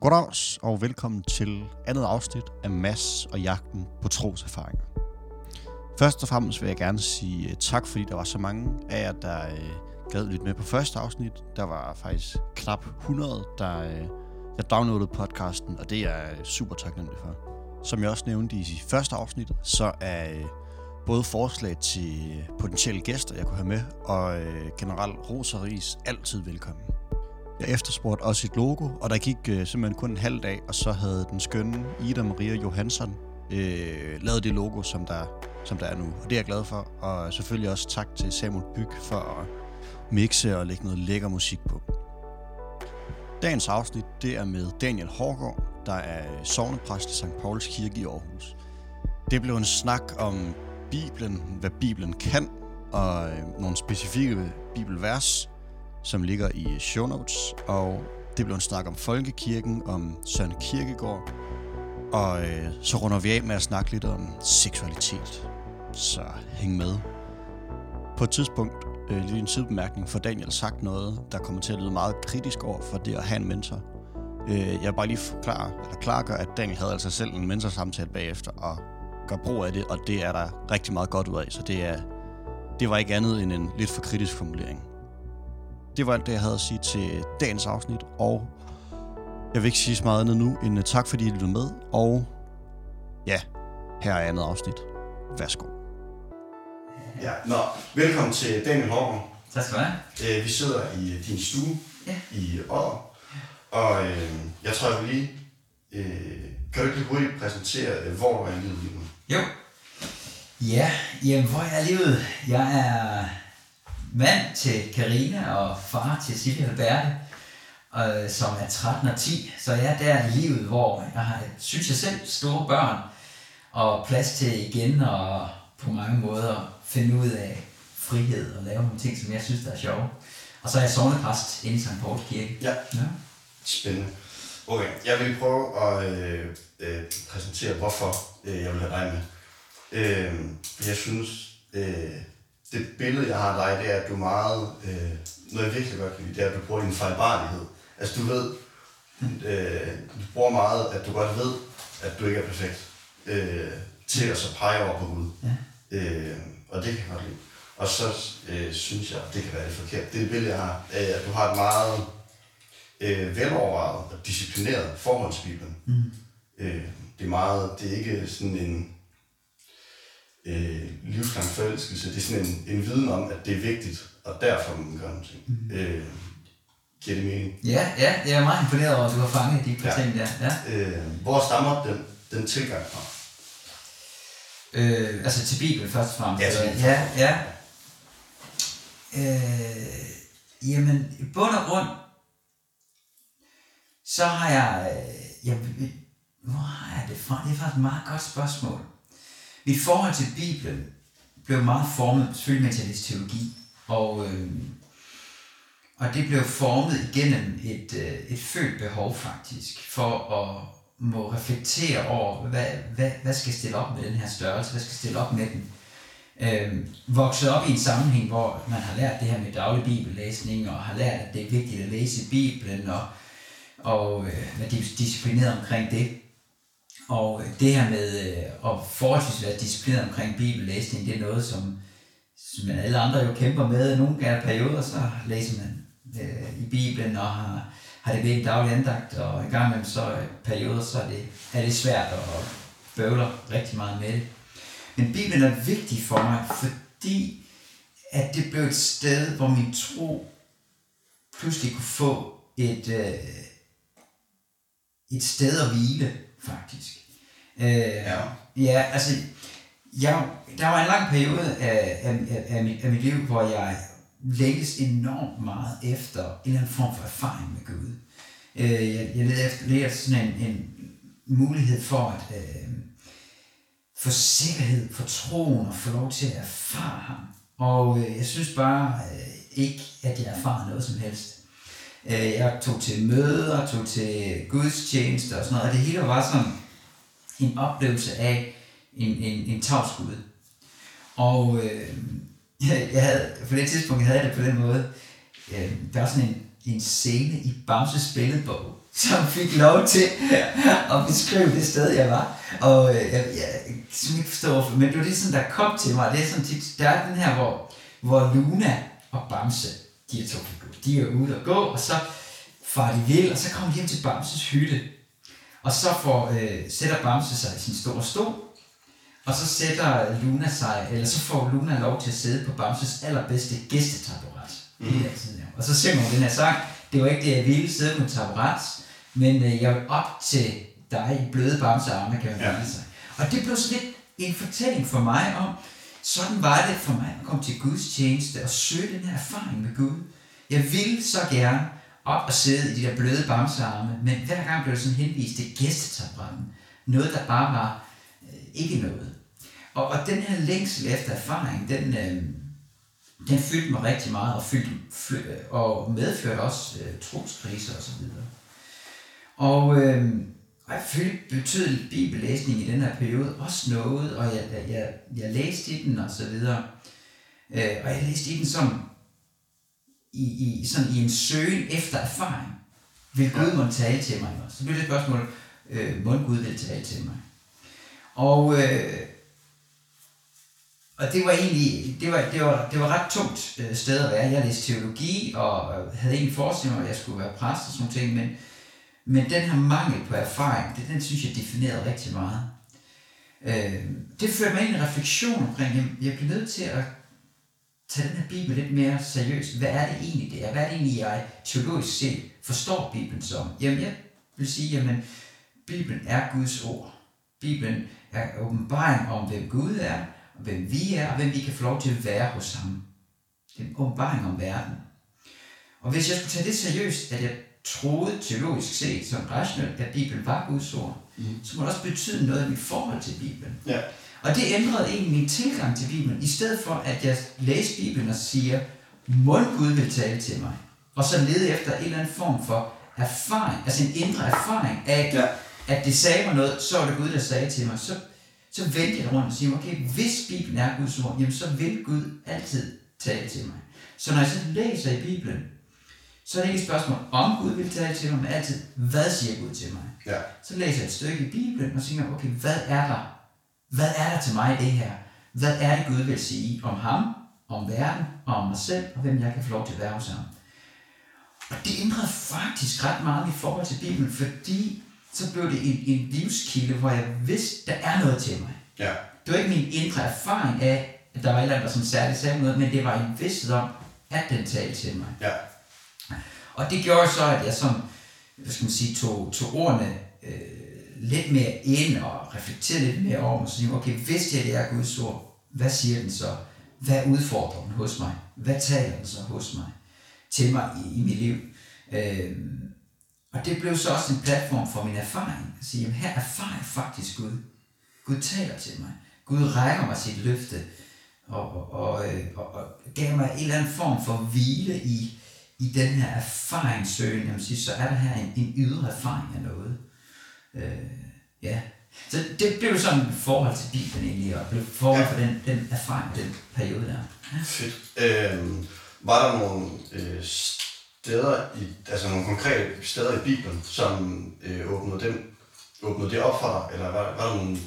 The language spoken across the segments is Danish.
Goddags og velkommen til andet afsnit af Mass og jagten på troserfaringer. Først og fremmest vil jeg gerne sige øh, tak, fordi der var så mange af jer, der øh, gad lytte med på første afsnit. Der var faktisk knap 100, der, øh, der downloadede podcasten, og det er jeg øh, super taknemmelig for. Som jeg også nævnte i første afsnit, så er øh, både forslag til øh, potentielle gæster, jeg kunne have med, og øh, generelt ris altid velkommen. Jeg efterspurgte også et logo, og der gik øh, simpelthen kun en halv dag, og så havde den skønne Ida Maria Johansson øh, lavet det logo, som der, som der er nu. Og det er jeg glad for, og selvfølgelig også tak til Samuel Byg for at mixe og lægge noget lækker musik på. Dagens afsnit, det er med Daniel Hårgaard, der er sovnepræst i St. Pauls Kirke i Aarhus. Det blev en snak om Bibelen, hvad Bibelen kan, og øh, nogle specifikke bibelvers, som ligger i show notes, og det blev en snak om folkekirken, om Søren Kirkegaard, og øh, så runder vi af med at snakke lidt om seksualitet. Så hæng med. På et tidspunkt, øh, lige en sidebemærkning, for Daniel sagt noget, der kommer til at lyde meget kritisk over for det at have en mentor. Øh, jeg vil bare lige forklare, eller klargøre, at Daniel havde altså selv en mentorsamtale bagefter, og gør brug af det, og det er der rigtig meget godt ud af, så det er det var ikke andet end en lidt for kritisk formulering. Det var alt det, jeg havde at sige til dagens afsnit, og jeg vil ikke sige så meget andet nu, end uh, tak fordi I lyttede med, og ja, her er andet afsnit. Værsgo. Ja, nå, velkommen til Daniel Hårgaard. Tak skal du have. Øh, vi sidder i øh, din stue Ja. i Odder, og øh, jeg tror, jeg vil lige... Øh, kan du ikke lige hurtigt præsentere, øh, hvor du er i livet lige nu? Jo. Ja, jamen hvor er jeg livet? Jeg er mand til Karina og far til Silja og Berte, øh, som er 13 og 10. Så jeg er der i livet, hvor jeg har, synes jeg selv, store børn og plads til igen og på mange måder finde ud af frihed og lave nogle ting, som jeg synes, der er sjove. Og så er jeg sovnepræst inde i St. Pauls Kirke. Ja. Ja. Spændende. Okay, jeg vil prøve at øh, øh, præsentere, hvorfor øh, jeg vil have dig med. Øh, for jeg synes, øh, det billede, jeg har af dig, det er, at du er meget... Øh, noget, jeg virkelig godt kan lide, det er, at du bruger din fejlbarlighed. Altså, du ved... Øh, du bruger meget, at du godt ved, at du ikke er perfekt. Øh, til at så pege over på Gud. Ja. Øh, og det kan jeg godt lide. Og så øh, synes jeg, det kan være lidt forkert. Det billede, jeg har, af, at du har et meget øh, velovervejet og disciplineret forhold til Bibelen. Mm. Øh, det er meget, det er ikke sådan en øh, livslang forelskelse. Det er sådan en, en viden om, at det er vigtigt, og derfor man gøre nogle ting. Mm. Øh, giver det mening? Ja, ja, jeg er meget imponeret over, at du har fanget de par Ja. ting der. Ja. Øh, hvor stammer den, den tilgang fra? Øh, altså til Bibelen først og fremmest. Ja, til Bibelen ja, ja. Øh, jamen, i bund og grund, så har jeg, øh, jeg, hvor har jeg det fra? Det er faktisk et meget godt spørgsmål. Mit forhold til Bibelen blev meget formet, selvfølgelig med teologi, og, øh, og det blev formet igennem et, øh, et følt behov faktisk, for at må reflektere over, hvad, hvad, hvad skal jeg stille op med den her størrelse, hvad skal jeg stille op med den. Øh, vokset op i en sammenhæng, hvor man har lært det her med daglig bibellæsning, og har lært, at det er vigtigt at læse Bibelen, og, og øh, være disciplineret omkring det. Og øh, det her med øh, at forholdsvis være disciplineret omkring bibellæsning, det er noget, som, som alle andre jo kæmper med. Nogle gange perioder, så læser man øh, i Bibelen og har, har det ved en daglig andagt, og i gang med så øh, perioder, så er det, er det svært og bøvler rigtig meget med det. Men Bibelen er vigtig for mig, fordi at det blev et sted, hvor min tro pludselig kunne få et, øh, et sted at hvile, faktisk. Øh, Ja. ja, altså, jeg, der var en lang periode af, af, af, af, mit, af mit liv, hvor jeg længtes enormt meget efter en eller anden form for erfaring med Gud. Øh, jeg, jeg leder efter, leder sådan en, en mulighed for at øh, få sikkerhed for troen og få lov til at erfare ham. Og øh, jeg synes bare øh, ikke, at jeg erfarer noget som helst. Øh, jeg tog til møder, tog til gudstjenester og sådan noget, og det hele var sådan en oplevelse af en, en, en tavskud. Og øh, jeg, jeg havde, på det tidspunkt havde jeg det på den måde, øh, der var sådan en, en scene i Bamses billedbog, som fik lov til at beskrive det sted, jeg var. Og øh, jeg, jeg, jeg kan ikke forstå, hvorfor, men det var det, sådan, der kom til mig. Det er sådan tit, der er den her, hvor, hvor Luna og Bamse, de er to figurer, de er ude og gå, og så far de vil, og så kommer de hjem til Bamses hytte. Og så får, øh, sætter Bamse sig i sin store stol, og så sætter Luna sig, eller så får Luna lov til at sidde på Bamses allerbedste gæstetaburet. Mm. Det altid, ja. Og så synger hun den her sang. Det var ikke det, jeg ville sidde på taburet, men øh, jeg vil op til dig i bløde Bamse arme, kan man ja. sig. Og det blev sådan lidt en fortælling for mig om, sådan var det for mig at komme til Guds tjeneste og søge den her erfaring med Gud. Jeg ville så gerne op og sidde i de der bløde bamsearme, men hver gang blev det sådan henvist til gæstetaburetten. Noget, der bare var øh, ikke noget. Og, og den her længsel efter erfaring, den, øh, den fyldte mig rigtig meget, og, fyldte, fyldte, og medførte også øh, troskriser og så videre. Og, øh, og jeg følte betydelig bibellæsning i den her periode også noget, og jeg, jeg, jeg, jeg læste i den og så videre. Øh, og jeg læste i den som i, i, sådan i en søgen efter erfaring. Vil Gud må tale til mig? Så bliver det et spørgsmål, øh, må Gud vil tale til mig? Og, øh, og det var egentlig, det var, det var, det var ret tungt øh, sted at være. Jeg læste teologi, og havde egentlig forestillet mig, at jeg skulle være præst og sådan ting, men, men den her mangel på erfaring, det, den synes jeg definerede rigtig meget. Øh, det førte mig ind i en refleksion omkring, at jeg blev nødt til at tage den her Bibel lidt mere seriøst. Hvad er det egentlig, det er? Hvad er det egentlig, jeg teologisk set forstår Bibelen som? Jamen, jeg vil sige, jamen, Bibelen er Guds ord. Bibelen er åbenbaring om, hvem Gud er, og hvem vi er, og hvem vi kan få lov til at være hos ham. Det er en åbenbaring om verden. Og hvis jeg skulle tage det seriøst, at jeg troede teologisk set som rationelt, at Bibelen var Guds ord, mm. så må det også betyde noget af mit forhold til Bibelen. Ja. Og det ændrede egentlig min tilgang til Bibelen. I stedet for, at jeg læste Bibelen og siger, må Gud vil tale til mig. Og så lede efter en eller anden form for erfaring, altså en indre erfaring af, ja. at det sagde mig noget, så var det Gud, der sagde til mig. Så, så vendte jeg rundt og siger, okay, hvis Bibelen er Guds ord, jamen så vil Gud altid tale til mig. Så når jeg så læser i Bibelen, så er det ikke et spørgsmål, om Gud vil tale til mig, men altid, hvad siger Gud til mig? Ja. Så læser jeg et stykke i Bibelen og siger, okay, hvad er der hvad er der til mig i det her? Hvad er det, Gud vil sige om ham, om verden og om mig selv, og hvem jeg kan få lov til at være hos ham? Og det ændrede faktisk ret meget i forhold til Bibelen, fordi så blev det en, en livskilde, hvor jeg vidste, der er noget til mig. Ja. Det var ikke min indre erfaring af, at der var et eller andet, sådan særligt sagde noget, men det var en vidsthed om, at den talte til mig. Ja. Og det gjorde så, at jeg som, hvad skal man sige, tog, tog ordene øh, lidt mere ind og reflektere lidt mere over mig, så siger, okay, hvis det er Guds ord, hvad siger den så? Hvad udfordrer den hos mig? Hvad taler den så hos mig? Til mig i, i mit liv? Øhm, og det blev så også en platform for min erfaring. At sige, jamen her erfarer jeg faktisk Gud. Gud taler til mig. Gud rækker mig sit løfte og, og, og, øh, og, og gav mig en eller anden form for hvile i, i den her erfaringssøgning. Jamen, så er der her en, en ydre erfaring af noget. Øh, ja. Så det blev sådan et forhold til Bibelen egentlig, og blev forhold ja. for den, den erfaring, den periode der. Fedt. Øh, var der nogle øh, steder, i, altså nogle konkrete steder i Bibelen, som øh, åbnede, den, åbnede det op for dig, eller var, var der nogle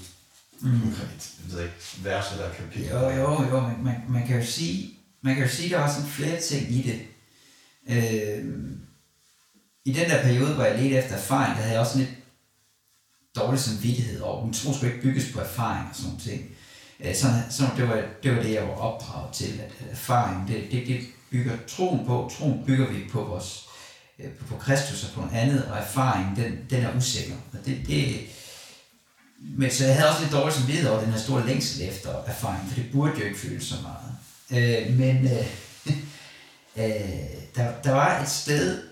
mm. konkret, jeg ved ikke, vers eller kapitel? Jo, jo, jo, man, man, man kan jo sige, man kan jo sige, at der var sådan flere ting i det. Øh, I den der periode, hvor jeg ledte efter erfaring, der havde jeg også lidt dårlig samvittighed over. min tror skulle ikke bygges på erfaring og sådan noget ting. Øh, så, så det, var, det var det, jeg var opdraget til, at øh, erfaring, det, det, det bygger troen på. Troen bygger vi på vores øh, på Kristus og på noget andet, og erfaring, den, den er usikker. Og det, det, men så jeg havde også lidt dårligt samvittighed over den her store længsel efter erfaring, for det burde jo ikke føles så meget. Øh, men øh, øh, der, der var et sted,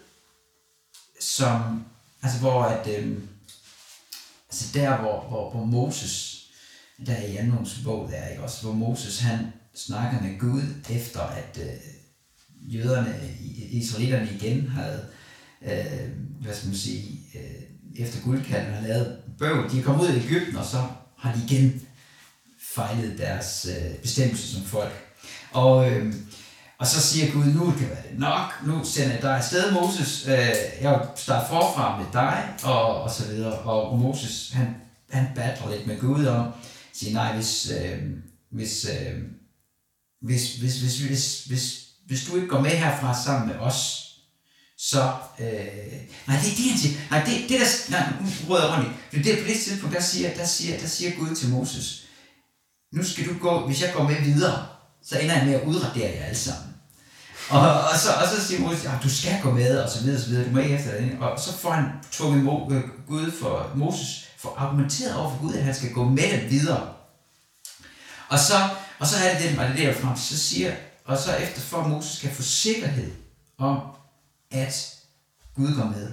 som, altså hvor at, øh, Altså der, hvor, hvor, hvor Moses, der er i Janmos bog, der ikke også, hvor Moses han snakker med Gud, efter at øh, jøderne, israelitterne igen havde, øh, hvad skal man sige, øh, efter guldkalven har lavet bøv, de er kommet ud i Ægypten, og så har de igen fejlet deres øh, bestemmelse som folk. Og, øh, og så siger Gud, nu kan være det nok, nu sender jeg dig afsted, Moses, øh, jeg starter forfra med dig, og, og så videre. Og, og Moses, han, han battler lidt med Gud om, siger, nej, hvis, øh, hvis, øh, hvis, hvis, hvis, hvis, hvis, hvis du ikke går med herfra sammen med os, så, øh, nej, det er det, han siger, nej, det, det der, nej, nu rød jeg rundt i, for det, på det tidspunkt, der siger, der, siger, der siger Gud til Moses, nu skal du gå, hvis jeg går med videre, så ender jeg med at udradere jer alle sammen. Og, og, så, og så siger Moses, at du skal gå med, og så videre, og så videre, du må ikke efter det. Og så får han tvunget Mo, øh, Gud for Moses, for argumenteret over for Gud, at han skal gå med dem videre. Og så, og så er det den, og det der frem, så siger, og så efter for at Moses skal få sikkerhed om, at Gud går med,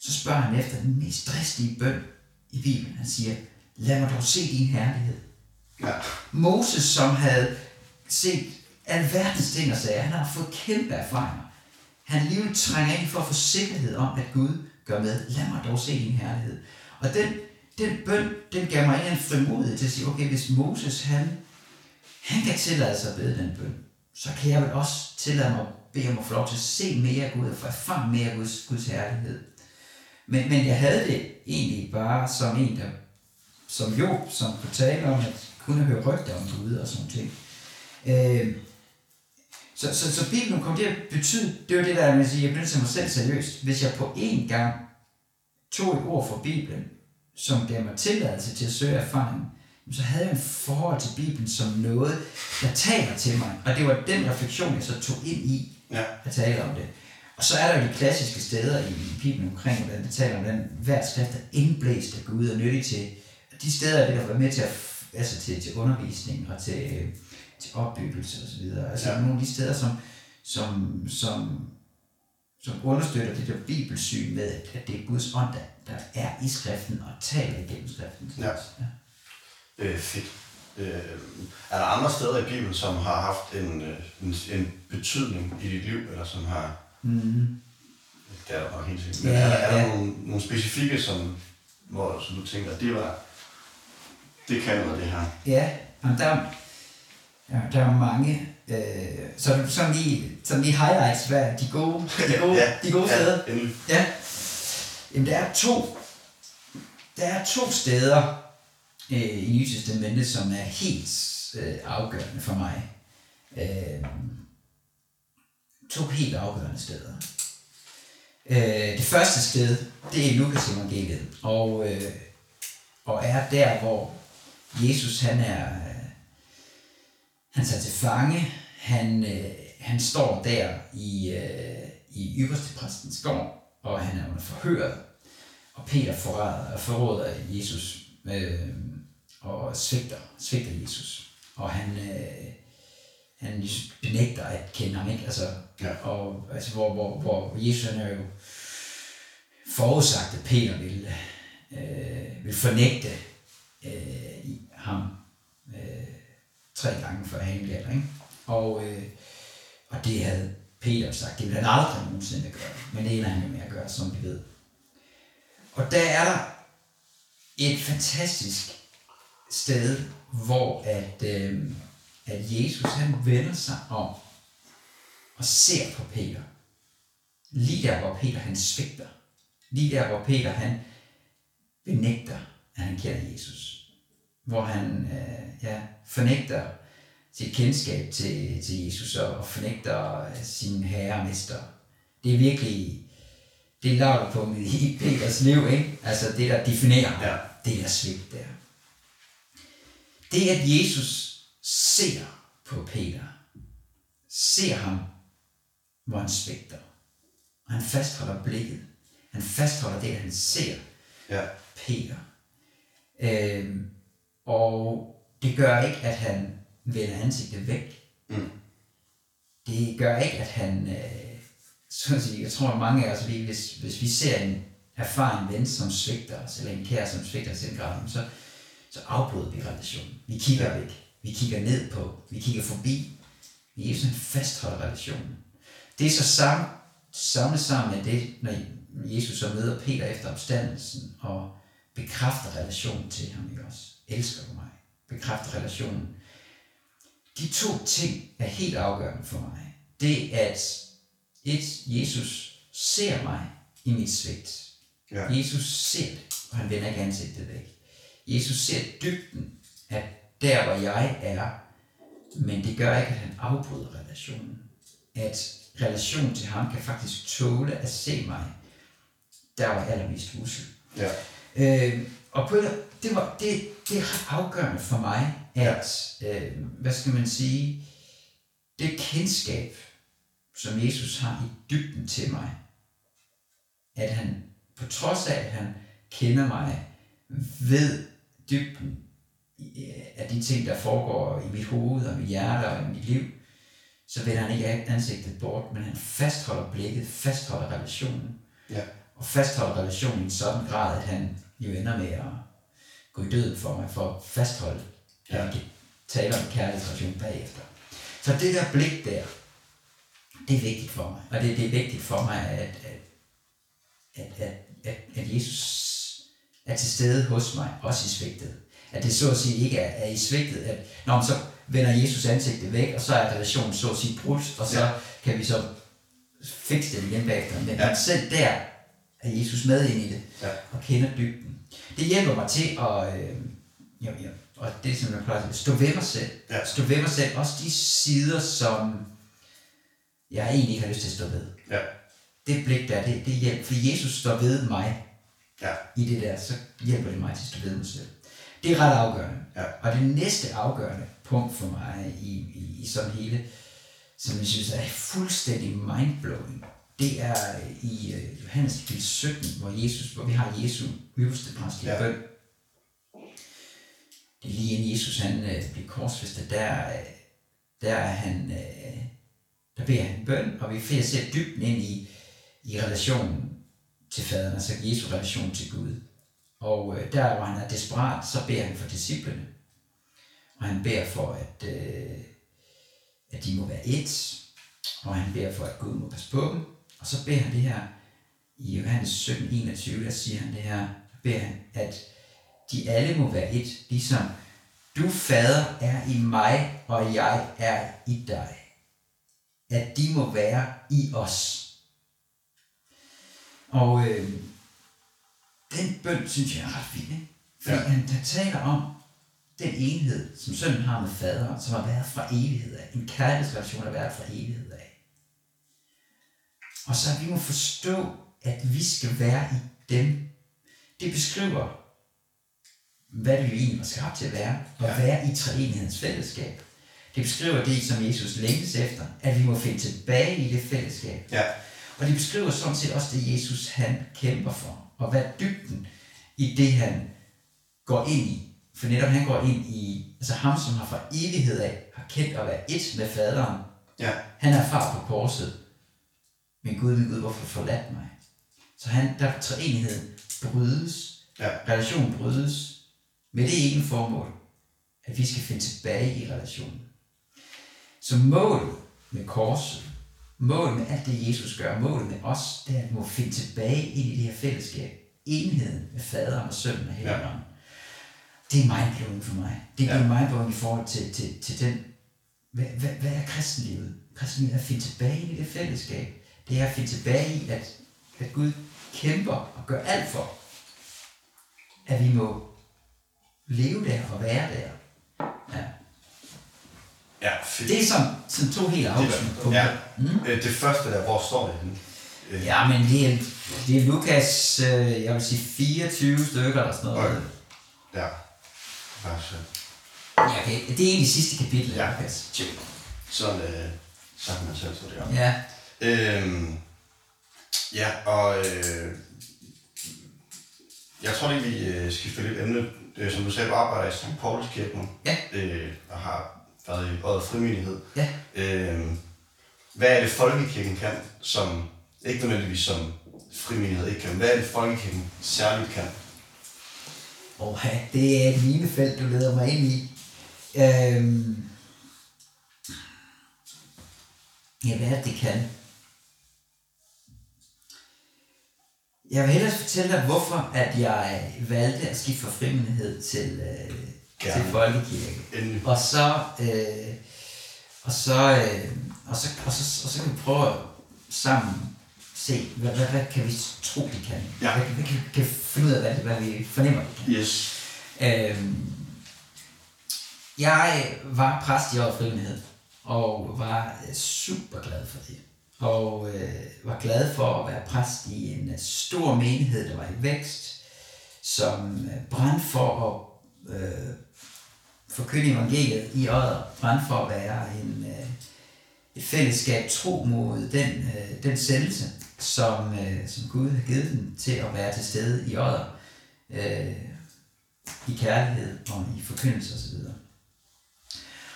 så spørger han efter den mest dristige bøn i Bibelen. Han siger, lad mig dog se din herlighed. Ja. Moses, som havde set alverdens ting og sager, han har fået kæmpe erfaringer. Han lige trænger ind for at få sikkerhed om, at Gud gør med. Lad mig dog se din herlighed. Og den, den bøn, den gav mig en frimodighed til at sige, okay, hvis Moses, han, han kan tillade sig at bede den bøn, så kan jeg vel også tillade mig at bede om at få lov til at se mere af Gud og få erfaring mere af Guds, Guds herlighed. Men, men jeg havde det egentlig bare som en, der, som jo, som kunne tale om, at kunne høre rygter om Gud og sådan ting. Øh, så, så, så Bibelen kom til at betyde, det var det der, man siger, jeg bliver til mig selv seriøst. Hvis jeg på én gang tog et ord fra Bibelen, som gav mig tilladelse til at søge erfaring, så havde jeg en forhold til Bibelen som noget, der taler til mig. Og det var den refleksion, jeg så tog ind i Ja. at tale om det. Og så er der jo de klassiske steder i Bibelen omkring, hvordan det taler om, hvordan hver skrift er indblæst af Gud og nyttig til. De steder er det, der var med til, at, altså til, til undervisning og til, til opbyggelse osv. Altså Ja. ja. nogle af de steder, som, som, som, som understøtter det der bibelsyn med, at, det er Guds ånd, der, der er i skriften og taler igennem skriften. Ja. Øh, fedt. Øh, er der andre steder i Bibelen, som har haft en, øh, en, en betydning i dit liv, eller som har... Mm. Det er der nok helt sikkert. Men Ja, er der, er der ja. nogle, nogle specifikke, som, hvor som du tænker, det var... Det kan noget, det her. Ja, jamen der, ja, der er mange. Øh, så sådan lige, sådan lige highlights, hvad de gode, de gode, Ja, de gode steder. Ja. Ja. Jamen, der er to, der er to steder øh, i Nye Testamentet, som er helt øh, afgørende for mig. Øh, to helt afgørende steder. Øh, det første sted, det er Lukas evangeliet, og, øh, og er der, hvor Jesus han er, han tager til fange, han, øh, han står der i, øh, i ypperste præstens gård, og han er under forhøret, og Peter forræder, forråder Jesus, øh, og svigter, svigter Jesus. Og han, øh, han benægter at kende ham, ikke? Altså, Ja. og, altså, hvor, hvor, hvor Jesus han er jo forudsagt, at Peter vil, øh, vil fornægte øh, ham øh, tre gange før han bliver der, ikke? Og, øh, og det havde Peter sagt, det ville han aldrig nogensinde gøre, men det ender han jo med at gøre, som vi ved. Og der er der et fantastisk sted, hvor at, øh, at Jesus han vender sig om og ser på Peter. Lige der, hvor Peter han svigter. Lige der, hvor Peter han benægter, at han kender Jesus. Hvor han øh, ja, fornægter sit kendskab til, til Jesus og, fornægter sin herre og mester. Det er virkelig, det er lavt på i Peters liv, ikke? Altså det, der definerer Ja. det der svigt der. Det, at Jesus ser på Peter, ser ham, hvor han svigter. Og han fastholder blikket. Han fastholder det, at han ser Ja. Peter. Øhm, og det gør ikke, at han vender ansigtet væk. Mm. Det gør ikke, at han... Øh, så at sige, jeg tror, at mange af os, vi, hvis, hvis vi ser en erfaren ven, som svigter os, eller en kære, som svigter os i en grad, så, så afbryder vi relationen. Vi kigger væk. Vi kigger ned på. Vi kigger forbi. Vi er sådan fastholder relationen. Det er så sammen, samlet sammen med det, når Jesus så møder Peter efter opstandelsen og bekræfter relationen til ham, ikke også? Elsker du mig? Bekræfter relationen. De to ting er helt afgørende for mig. det at et, Jesus ser mig i mit svigt. Ja. Jesus ser det, og han vender ikke ansigtet væk. Jesus ser dybden af der, hvor jeg er, men det gør ikke, at han afbryder relationen. At relationen til ham kan faktisk tåle at se mig, der var allermest ussel. Ja. Øh, og på, det, var, det, det er afgørende for mig, at, øh, hvad skal man sige, det kendskab, som Jesus har i dybden til mig, at han, på trods af, at han kender mig, ved dybden øh, af de ting, der foregår i mit hoved og mit hjerte og i mit liv, så vender han ikke ansigtet bort, men han fastholder blikket, fastholder relationen, Ja. Og fastholder relationen i en sådan grad, at han jo ender med at gå i døden for mig, for at fastholde, at Ja. vi kan tale om kærlighedsrelation bagefter. Så det der blik der, det er vigtigt for mig. Og det, det er vigtigt for mig, at, at, at, at, at, at Jesus er til stede hos mig, også i svigtet. At det så at sige ikke er, er i svigtet, at når man så vender Jesus ansigtet væk, og så er relationen så at sige brudt, og så Ja. kan vi så fikse det igen bagefter. Men ja. selv der er Jesus med ind i det, Ja. og kender dybden. Det hjælper mig til at, øh, jo, jo, og det er som jeg plejer at stå ved mig selv. Ja. Stå ved mig selv, også de sider, som jeg egentlig ikke har lyst til at stå ved. Ja. Det blik der, det, det hjælper, fordi Jesus står ved mig Ja. i det der, så hjælper det mig til at stå ved mig selv. Det er ret afgørende. Ja. Og det næste afgørende punkt for mig i, i, i sådan hele, som jeg synes er fuldstændig mindblowing, det er i uh, Johannes kapitel 17, hvor, Jesus, hvor vi har Jesu øverste præstlige Ja. bøn. Det er lige inden Jesus han uh, bliver korsfæstet, der, uh, der er han, uh, der beder han bøn, og vi får se dybden ind i, i relationen til faderen, altså Jesu relation til Gud. Og øh, der, hvor han er desperat, så beder han for disciplene. Og han beder for, at, øh, at de må være et. Og han beder for, at Gud må passe på dem. Og så beder han det her, i Johannes 17, 21, der siger han det her, der beder han, at de alle må være et, ligesom du, fader, er i mig, og jeg er i dig. At de må være i os. Og øh, den bøn, synes jeg er ret fin, ikke? Fordi ja. han der taler om den enhed, som sønnen har med faderen, som har været fra evighed af. En kærlighedsrelation, der har været fra evighed af. Og så at vi må forstå, at vi skal være i dem. Det beskriver, hvad det vi egentlig var skabt til at være, og ja. være i treenighedens fællesskab. Det beskriver det, som Jesus længes efter, at vi må finde tilbage i det fællesskab. Ja. Og det beskriver sådan set også det, Jesus han kæmper for. Og hvad dybden i det, han går ind i. For netop han går ind i, altså ham, som har fra evighed af, har kendt at være et med faderen. Ja. Han er far på korset. Men Gud, Gud, hvorfor forladt mig? Så han, der treenigheden brydes. Ja. Relationen brydes med det ene formål, at vi skal finde tilbage i relationen. Så målet med korset, målet med alt det, Jesus gør, målet med os, det er, at vi må finde tilbage ind i det her fællesskab. Enheden med faderen og sønnen og helligånden. Ja. Det er mindblowing for mig. Det er ja. mindblowing i forhold til, til, til den... Hvad, hvad, hvad er kristenlivet? Kristenlivet er at finde tilbage i det fællesskab. Det er at finde tilbage i, at, at Gud kæmper og gør alt for, at vi må leve der og være der. Ja. Ja, fedt. Det er som, som to helt afgørende punkter. Ja. Mm. Det første der, hvor står det henne? Øh, Ja, men det er, det er Lukas, øh, jeg vil sige 24 stykker eller sådan noget. Okay. Ja. Bare så. Ja, okay. Det er egentlig sidste kapitel af Ja. Lukas. Tjek. Sådan, øh, så kan man selv så det op. Ja. Øhm, ja, og øh, jeg tror lige, vi øh, skifter lidt emne. Øh, som du sagde, du arbejder i St. Pauls Kirke nu. Ja. Øh, og har været i Odder Frimenighed. Ja. Øh, hvad er det, folkekirken kan, som ikke nødvendigvis som frimenighed ikke kan, hvad er det, folkekirken særligt kan? Og det er et minefelt, du leder mig ind i. Øhm, ja, hvad det kan? Jeg vil hellere fortælle dig, hvorfor at jeg valgte at skifte fra frimenighed til, øh, Gerne. til folkekirke. Endelig. Og så, øh, Og så, øh, og, så, og, så, og så kan vi prøve at sammen se, hvad, hvad, hvad kan vi tro, vi kan? Ja. Hvad, hvad kan, vi kan finde ud af, hvad, hvad vi fornemmer, vi kan? Yes. Øhm, jeg var præst i året frivillighed, og var super glad for det. Og øh, var glad for at være præst i en øh, stor menighed, der var i vækst, som øh, brændte for at øh, forkynde evangeliet i året, brændte for at være en, øh, et fællesskab tro mod den, øh, den sendelse, som, øh, som Gud har givet dem til at være til stede i året. Øh, i kærlighed og i forkyndelse osv.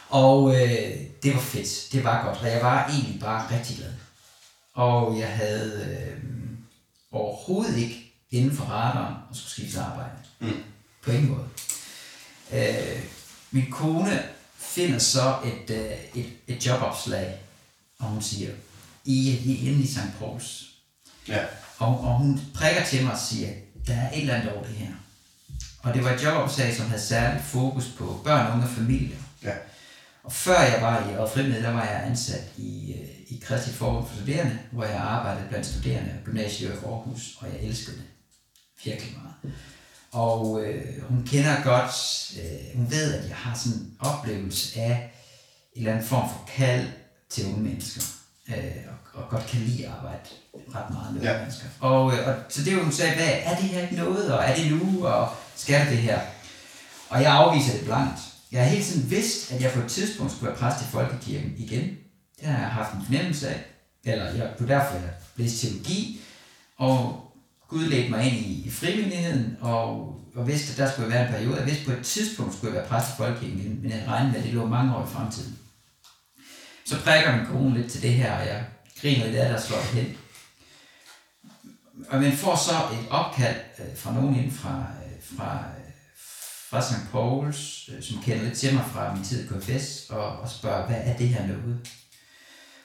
Og øh, det var fedt. Det var godt. Og jeg var egentlig bare rigtig glad. Og jeg havde øh, overhovedet ikke inden for radaren at skulle skifte arbejde. Mm. På ingen måde. Øh, min kone finder så et, øh, et, et jobopslag, og hun siger, I, I inde i St. Pauls. Ja. Og, og hun prikker til mig og siger, der er et eller andet over det her. Og det var et jobopslag, som havde særligt fokus på børn, unge og familier. Ja. Og før jeg var i Frimid, der var jeg ansat i, øh, i Kristi Forbund for Studerende, hvor jeg arbejdede blandt studerende på gymnasiet i Aarhus, og jeg elskede det virkelig meget. Og øh, hun kender godt, øh, hun ved, at jeg har sådan en oplevelse af en eller anden form for kald til unge mennesker, øh, og, og godt kan lide at arbejde ret meget med Ja. mennesker. Og, øh, og så det hun sagde, hvad, er det her ikke noget, og er det nu, og skal det det her? Og jeg afviser det blankt. Jeg har hele tiden vidst, at jeg på et tidspunkt skulle være præst i Folkekirken igen. Det har jeg haft en fornemmelse af. Eller jeg, kunne derfor, jeg læste teologi. Og Gud ledte mig ind i, i frivilligheden, og, og vidste, at der skulle være en periode. Jeg vidste, at på et tidspunkt skulle jeg være præst i Folkekirken men jeg regnede med, at det lå mange år i fremtiden. Så prikker min kone lidt til det her, og jeg griner lidt af, der slår hen. Og man får så et opkald øh, fra nogen inden fra, øh, fra, øh, fra St. Pauls, som kender lidt til mig fra min tid i KFS, og, og spørger, hvad er det her noget?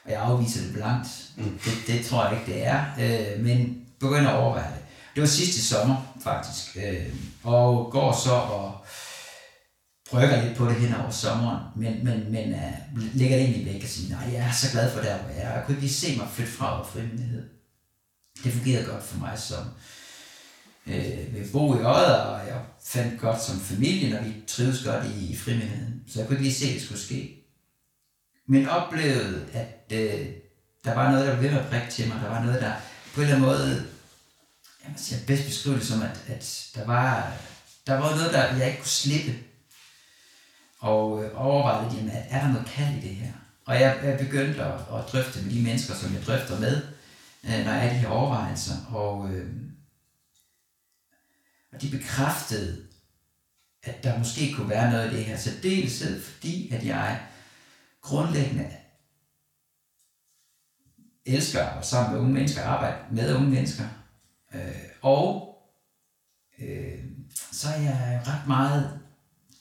Og jeg afviser det blankt. Mm. Det, det tror jeg ikke, det er, øh, men begynder at overveje det. Det var sidste sommer, faktisk, øh, og går så og brygger lidt på det hen over sommeren, men, men, men uh, lægger det egentlig væk og siger, nej, jeg er så glad for der, hvor jeg er. Jeg kunne ikke lige se mig flytte fra over frivillighed. Det fungerede godt for mig som øh, ved bo i Odder, og jeg fandt godt som familie, og vi trives godt i, i frivilligheden. Så jeg kunne ikke lige se, at det skulle ske. Men oplevede, at øh, der var noget, der var ved med at prikke til mig. Der var noget, der på en eller anden måde, jeg må sige, bedst beskrive det som, at, at der var, der var noget, der jeg ikke kunne slippe. Og øh, overvejede jamen, at er der noget kald i det her? Og jeg, jeg begyndte at, at drøfte med de mennesker, som jeg drøfter med, øh, når jeg er de her overvejelser. Og, øh, og de bekræftede, at der måske kunne være noget i det her. Så dels fordi, at jeg grundlæggende elsker at arbejde sammen med unge mennesker, arbejde med unge mennesker. Øh, og øh, så er jeg ret meget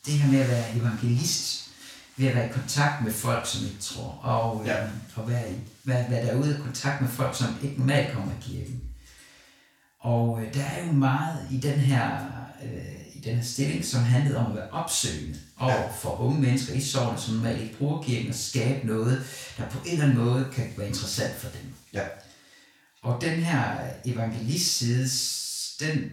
det her med at være evangelist, ved at være i kontakt med folk, som ikke tror, og, Ja. øh, og være, i, være, være derude i kontakt med folk, som ikke normalt kommer i kirken. Og øh, der er jo meget i den her øh, den her stilling, som handlede om at være opsøgende over Ja. for unge mennesker i sovnet, som normalt ikke bruger kirken, og skabe noget, der på en eller anden måde kan være interessant for dem. Ja. Og den her evangelistside, den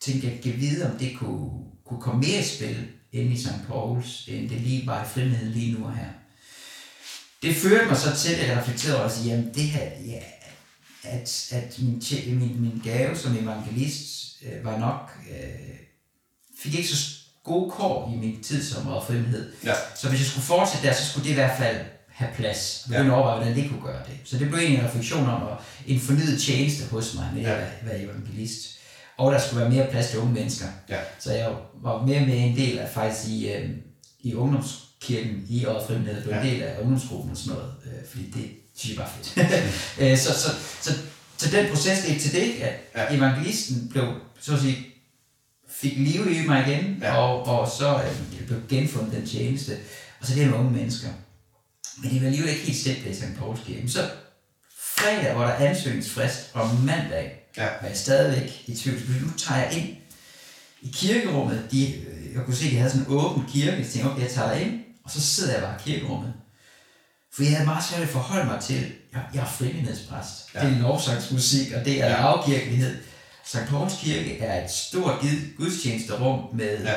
tænkte jeg, kan vide, om det kunne, kunne komme mere i spil inde i St. Pauls, end det lige var i frihed lige nu og her. Det førte mig så til, at jeg reflekterede over at jamen det her, ja, at, at min, min, min gave som evangelist øh, var nok, øh, fik ikke så gode kår i min tid som frihed. Ja. Så hvis jeg skulle fortsætte der, så skulle det i hvert fald have plads. Jeg Ja. begyndte at overveje, hvordan det kunne gøre det. Så det blev egentlig en refleksion om at, en fornyet tjeneste hos mig med Ja. at være, evangelist. Og der skulle være mere plads til unge mennesker. Ja. Så jeg var mere med en del af faktisk i, øh, i ungdomskirken i Året Frivillighed. blev en Ja. del af ungdomsgruppen og sådan noget. Øh, fordi det synes jeg var fedt. Øh, så, så, så, så den proces ledte til det, at Ja. ja. evangelisten blev, så at sige, fik liv i mig igen, Ja. og, og så øh, blev genfundet den tjeneste. Og så det med unge mennesker. Men det var alligevel ikke helt stemt i St. Pauls Kirke. Så fredag, hvor der er ansøgningsfrist, og mandag, Ja. var jeg stadigvæk i tvivl. Så nu tager jeg ind i kirkerummet. De, øh, jeg kunne se, at de havde sådan en åben kirke. Så jeg tænkte, okay, jeg tager ind, og så sidder jeg bare i kirkerummet. For jeg havde meget svært at forholde mig til, jeg, jeg er frivillighedspræst. Ja. Det er lovsangsmusik, og det er ja. afkirkelighed. St. Pauls Kirke er et stort gud- gudstjenesterum med ja.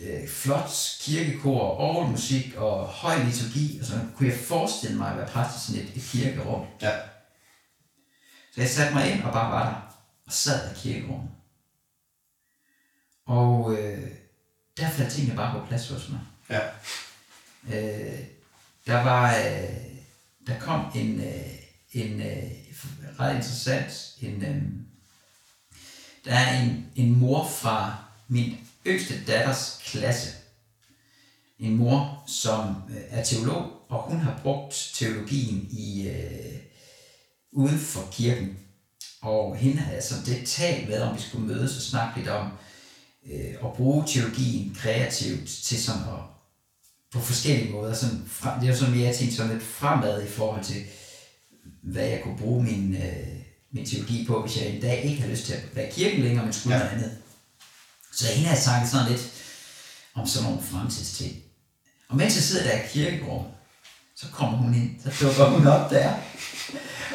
øh, flot kirkekor, orgelmusik og høj liturgi. Og så kunne jeg forestille mig at være præst i sådan et, et kirkerum. Ja. Så jeg satte mig ind og bare var der og sad i kirkerummet. Og øh, der faldt tingene bare på plads hos mig. Ja. Øh, der var, øh, der kom en, øh, en øh, ret interessant, en, øh, der er en, en mor fra min yngste datters klasse. En mor, som øh, er teolog, og hun har brugt teologien i øh, uden for kirken. Og hende havde altså det talt med, om vi skulle mødes og snakke lidt om øh, at bruge teologien kreativt til sådan at på forskellige måder. Sådan, frem, det er jo sådan, jeg er tænkt sådan lidt fremad i forhold til, hvad jeg kunne bruge min, øh, min teologi på, hvis jeg en dag ikke havde lyst til at være i kirken længere, men skulle Ja. noget andet. Så hende har jeg snakket sådan lidt om sådan nogle fremtidsting. Og mens jeg sidder der i kirkerummet, så kommer hun ind, så dukker hun op der.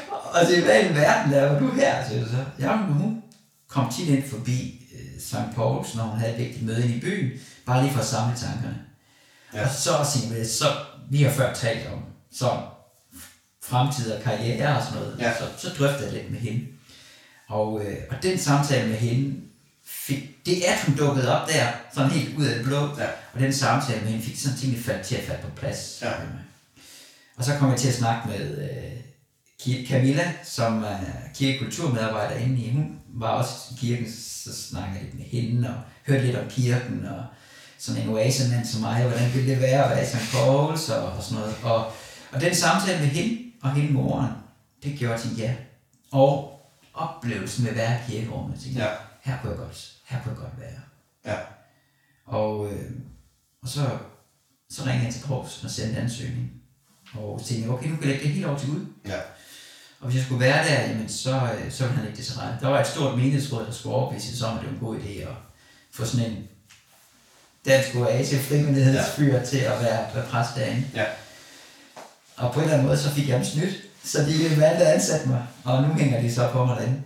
Og det er, hvad i verden laver du her? siger så. Ja, men hun kom tit ind forbi øh, St. Pauls, når hun havde et vigtigt møde inde i byen, bare lige for at samle tankerne. Ja. Og så vi, så vi har før talt om så fremtid og karriere og sådan noget. Ja. Så, så drøftede jeg lidt med hende. Og, øh, og den samtale med hende, fik, det er, at hun dukkede op der, sådan helt ud af det blå. Ja. Og den samtale med hende fik sådan tingene faldt til at falde på plads. Ja. Og så kom jeg til at snakke med øh, Camilla, som er kirkekulturmedarbejder inde i. Hun var også i kirken, så snakkede jeg lidt med hende og hørte lidt om kirken og sådan en oasemand som mig, hvordan ville det være at være i St. Pauls og, og sådan noget. Og, og den samtale med hende og hende moren, det gjorde til ja. Og oplevelsen med at være i kirkerummet, tænkte, Ja. ja. her kunne jeg godt, her kunne jeg godt være. Ja. Og, øh, og så, så ringede jeg til Provs og sendte en ansøgning. Og så tænkte jeg, okay, nu kan jeg lægge det helt over til Gud. Ja. Og hvis jeg skulle være der, jamen så, så ville han ikke det til rette. Der var et stort menighedsråd, der skulle overbevise sig om, at det var en god idé at få sådan en dansk oase frivillighedsfyr til at være, være præst derinde. Ja. Og på en eller anden måde, så fik jeg dem snydt. Så de valgte at ansætte mig. Og nu hænger de så på mig derinde.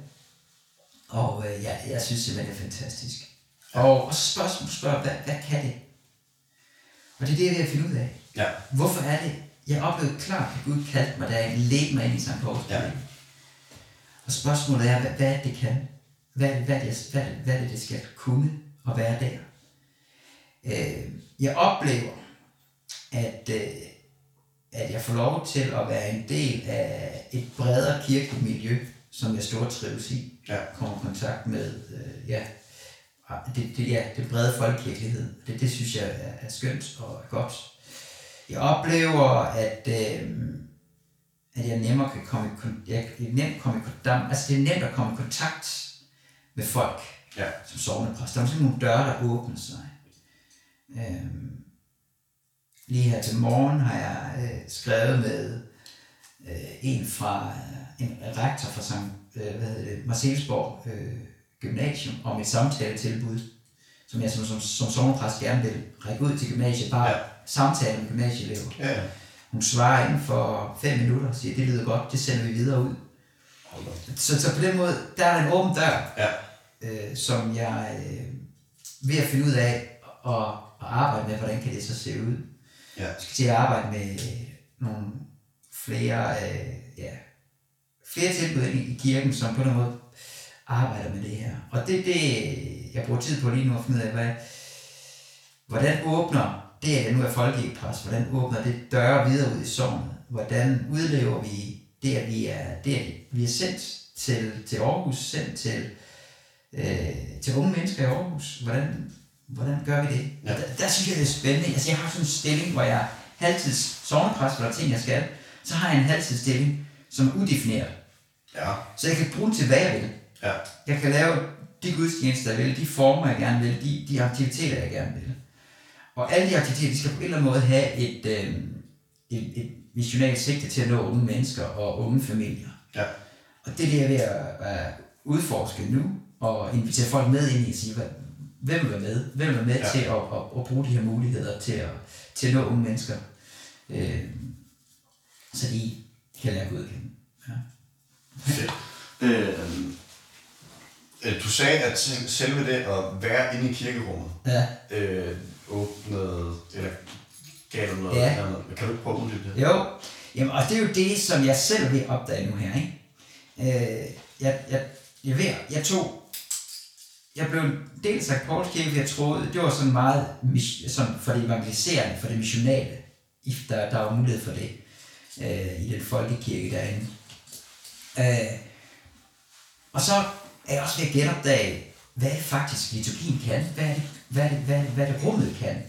Og øh, ja, jeg synes simpelthen, det er fantastisk. Og, og så spørger spørg, spørg, hvad, hvad kan det? Og det er det, jeg er ved at finde ud af. Ja. Hvorfor er det? Jeg oplevede klart, at Gud kaldte mig, da jeg ledte mig ind i St. Pauls Ja. Og spørgsmålet er, hvad, hvad er det, det kan? Hvad, hvad, er det, hvad, hvad er det, det skal kunne at være der? Øh, jeg oplever, at, øh, at jeg får lov til at være en del af et bredere kirkeligt miljø, som jeg stort trives i. Ja. Kommer i kontakt med, øh, ja, det, det, ja, det brede folkekirkelighed. Det, det synes jeg er, er skønt og er godt. Jeg oplever, at, øh, at jeg nemmere kan komme i, jeg kan nemt komme i kontakt, altså det er nemt at komme i kontakt med folk Ja. som sovnepræst. Der er sådan nogle døre, der åbner sig. Øhm, lige her til morgen har jeg øh, skrevet med øh, en fra en rektor fra Sankt, øh, hvad hedder det, Marcelsborg øh, Gymnasium om et samtaletilbud, som jeg som, som, som sovnepræst gerne vil række ud til gymnasiet, bare Ja. samtale med gymnasieelever. Ja, ja. Hun svarer inden for fem minutter og siger, det lyder godt, det sender vi videre ud. Så, så på den måde, der er en åben dør, Ja. øh, som jeg øh, ved at finde ud af og, og arbejde med, hvordan kan det så se ud. Ja. Jeg skal til at arbejde med øh, nogle flere, øh, ja, flere tilbud i kirken, som på den måde arbejder med det her. Og det er det, jeg bruger tid på lige nu at finde ud af, hvad, hvordan åbner det, at nu er folkepræst, hvordan åbner det døre videre ud i sovnet? Hvordan udlever vi det, at vi er, det, at vi er sendt til, til Aarhus, sendt til, øh, til unge mennesker i Aarhus? Hvordan, hvordan gør vi det? Ja. Der, der, synes jeg, det er spændende. Altså, jeg har sådan en stilling, hvor jeg halvtids sovnepræst, hvor der er ting, jeg skal. Så har jeg en halvtidsstilling, som er udefineret. Ja. Så jeg kan bruge til, hvad jeg vil. Ja. Jeg kan lave de gudstjenester, jeg vil, de former, jeg gerne vil, de, de aktiviteter, jeg gerne vil. Og alle de aktiviteter, de skal på en eller anden måde have et, øh, et, et missionalt sigte til at nå unge mennesker og unge familier. Ja. Og det er det, jeg er ved at, at udforske nu, og invitere folk med ind i og sige, hvad, hvem vil være med? Hvem vil være med Ja. til at, at, at, bruge de her muligheder til at, til at nå unge mennesker? Øh, så de kan lære Gud at kende. Ja. Fedt. Øh, øh, du sagde, at sel- selve det at være inde i kirkerummet, ja. øh, åbnede, eller gav dig noget Ja. andet. Kan du ikke prøve at uddybe det? Jo, Jamen, og det er jo det, som jeg selv at opdage nu her. Ikke? Øh, jeg, jeg, jeg, ved, jeg tog... Jeg blev dels sagt Pauls kirke, jeg troede, det var sådan meget sådan for det evangeliserende, for det missionale. Der, der var mulighed for det øh, i den folkekirke derinde. Øh, og så er jeg også ved at genopdage, hvad det faktisk liturgien kan. Hvad er det, hvad er det, hvad er det, hvad er det rummet kan.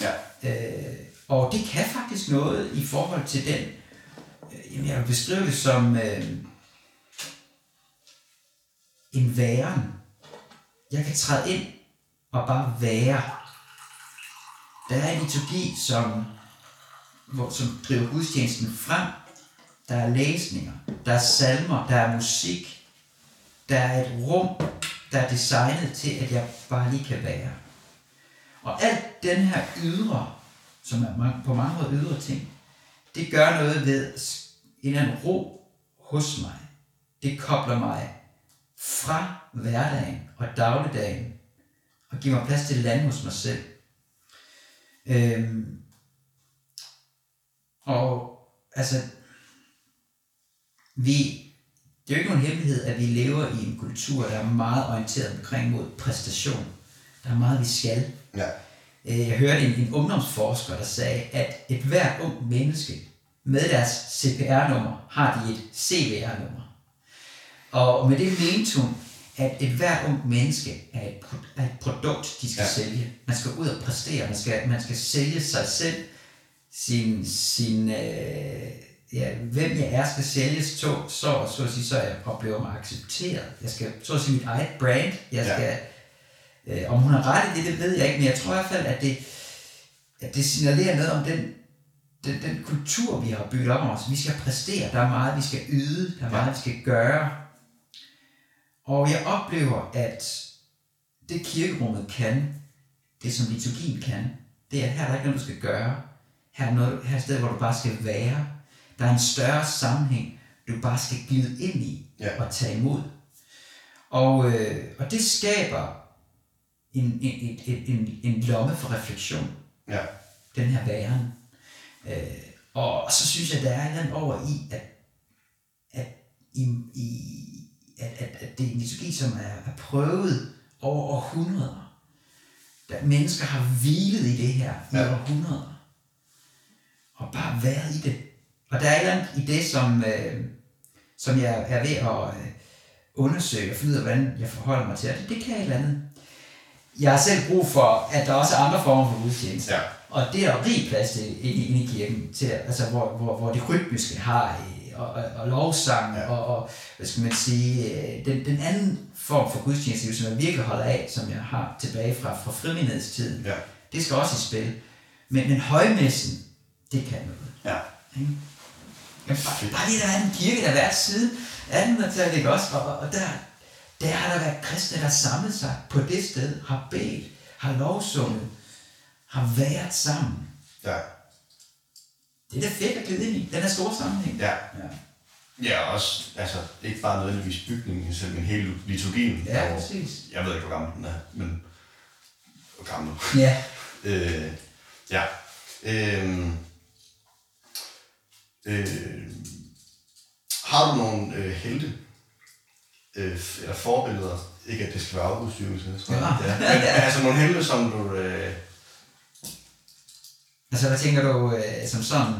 Ja. Øh, og det kan faktisk noget i forhold til den, øh, jamen jeg vil beskrive det som øh, en væren. Jeg kan træde ind og bare være. Der er en liturgi, som, hvor, som driver gudstjenesten frem. Der er læsninger, der er salmer, der er musik. Der er et rum, der er designet til, at jeg bare lige kan være. Og alt den her ydre, som er mange- på mange måder ydre ting, det gør noget ved en eller anden ro hos mig. Det kobler mig fra hverdagen og dagligdagen, og giver mig plads til at lande hos mig selv. Øhm, og altså, vi, det er jo ikke nogen hemmelighed, at vi lever i en kultur, der er meget orienteret omkring mod præstation. Der er meget, vi skal. Ja. Øh, Jeg hørte en, en ungdomsforsker, der sagde, at et hvert ung menneske med deres CPR-nummer har de et CVR-nummer. Og med det mente hun, at et hvert ung menneske er et, er et produkt, de skal Ja. ja. sælge. Man skal ud og præstere, man skal, man skal sælge sig selv, sin, sin øh, ja, hvem jeg er, skal sælges så, så, så at sige, så jeg oplever mig accepteret. Jeg skal så at sige mit eget brand. Jeg Ja. skal, øh, om hun har ret i det, det ved jeg ikke, men jeg tror i hvert fald, at det, at det signalerer noget om den, den, den kultur, vi har bygget op om os. Vi skal præstere, der er meget, vi skal yde, der er meget, vi skal gøre. Og jeg oplever, at det kirkerummet kan, det som liturgien kan, det er, at her er der ikke noget, du skal gøre. Her er, noget, her er et sted, hvor du bare skal være. Der er en større sammenhæng, du bare skal glide ind i Ja. og tage imod. Og, øh, og det skaber en, en, en, en, en, en lomme for refleksion Ja. den her væren. Øh, og så synes jeg, der er andet over i, at, at, i, i, at, at, at det er en liturgi, som er, er prøvet over århundreder. Der mennesker har hvilet i det her i Ja. århundreder. Og bare været i det. Og der er et eller andet i det, som, øh, som jeg er ved at øh, undersøge og finde ud af, hvordan jeg forholder mig til. Og det, det kan et eller andet. Jeg har selv brug for, at der også er andre former for gudstjenester. Ja. Og det er der rig plads til inde, i kirken, til, altså, hvor, hvor, hvor det rytmiske har, øh, og, og, og lovsang, Ja. ja. og, og, hvad skal man sige, øh, den, den anden form for gudstjeneste, som jeg virkelig holder af, som jeg har tilbage fra, fra frimindighedstiden, Ja. det skal også i spil. Men, men højmessen, det kan noget. Ja. Ikke? Jamen, bare, bare lige der er en kirke, der har været siden 1800-tallet, ikke også? Og, og, og der, der har der været kristne, der samlet sig på det sted, har bedt, har lovsunget, har været sammen. Ja. Det er da fedt at glide ind i, den er store sammenhæng. Ja. Ja, Ja, også, altså, ikke bare nødvendigvis bygningen selv, men hele liturgien. ja Og præcis. Jeg ved ikke, hvor gammel den er, men hvor gammel. Ja. Øh, ja. Øh, øh, har du nogle øh, helte, øh, eller forbilleder, ikke at det skal være afgudstyrelse, tror jeg. Ja. Ja. Men, altså nogle helte, som du... Øh, Altså, hvad tænker du, øh, som sådan,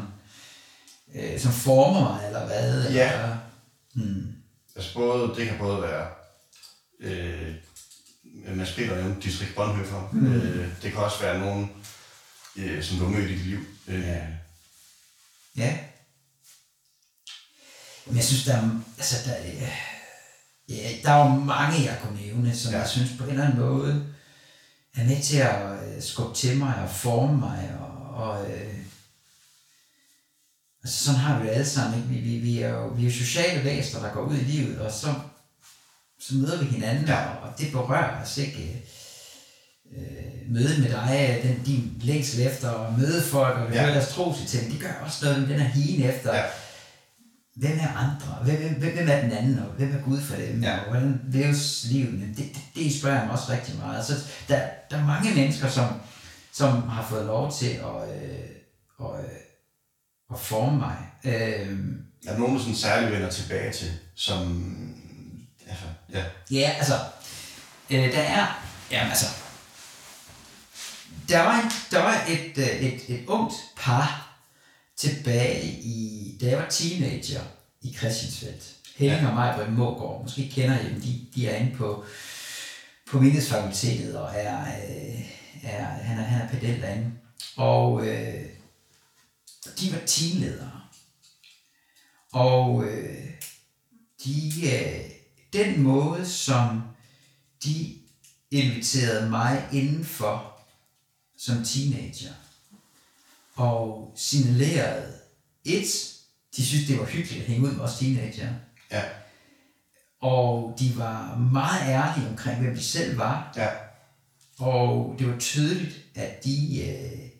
øh, som former mig, eller hvad? Ja. Eller, hmm. altså både, det kan både være... Øh, Mads Peter nævnte Dietrich Bonhoeffer. Mm. Øh, det kan også være nogen, øh, som du har mødt i dit liv. Øh, Ja. Ja. Men jeg synes, der er, altså, der, er- ja, der er jo mange, jeg kunne nævne, som Ja. ja. jeg synes på en eller anden måde er med til at øh, skubbe til mig og forme mig. Og, og øh, altså sådan har vi det alle sammen. Ikke? Vi, vi, vi, er jo, vi er jo sociale væsener, der går ud i livet, og så, så møder vi hinanden, Ja. ja. og, og det berører os ikke. Øh, mødet med dig, den, din længsel efter at møde folk og Ja. høre deres trosfortælling, det gør også noget med den her hien efter Ja. ja. hvem er andre? Hvem, hvem, hvem er den anden? Og hvem er Gud for dem? Ja. Og hvordan leves livet? Det, det, det spørger jeg mig også rigtig meget. Så der, der er mange mennesker, som, som har fået lov til at, øh, at, øh, at forme mig. Øh, Er der nogen, du sådan særligt vender tilbage til, som... Altså, ja. Ja, altså, øh, der er, jamen altså, der var, der var et, øh, et, et ungt par tilbage i, da jeg var teenager i Christiansfeldt. Henning ja. og mig på Mågård, måske kender I dem, de, de er inde på, på Mindesfakultetet og er, øh, er, han er, han er pedel derinde. Og øh, de var teamledere. Og øh, de, øh, den måde, som de inviterede mig indenfor som teenager, og signalerede, et, de synes, det var hyggeligt at hænge ud med os teenager, Ja. og de var meget ærlige omkring, hvem de selv var, Ja. Og det var tydeligt, at de, øh,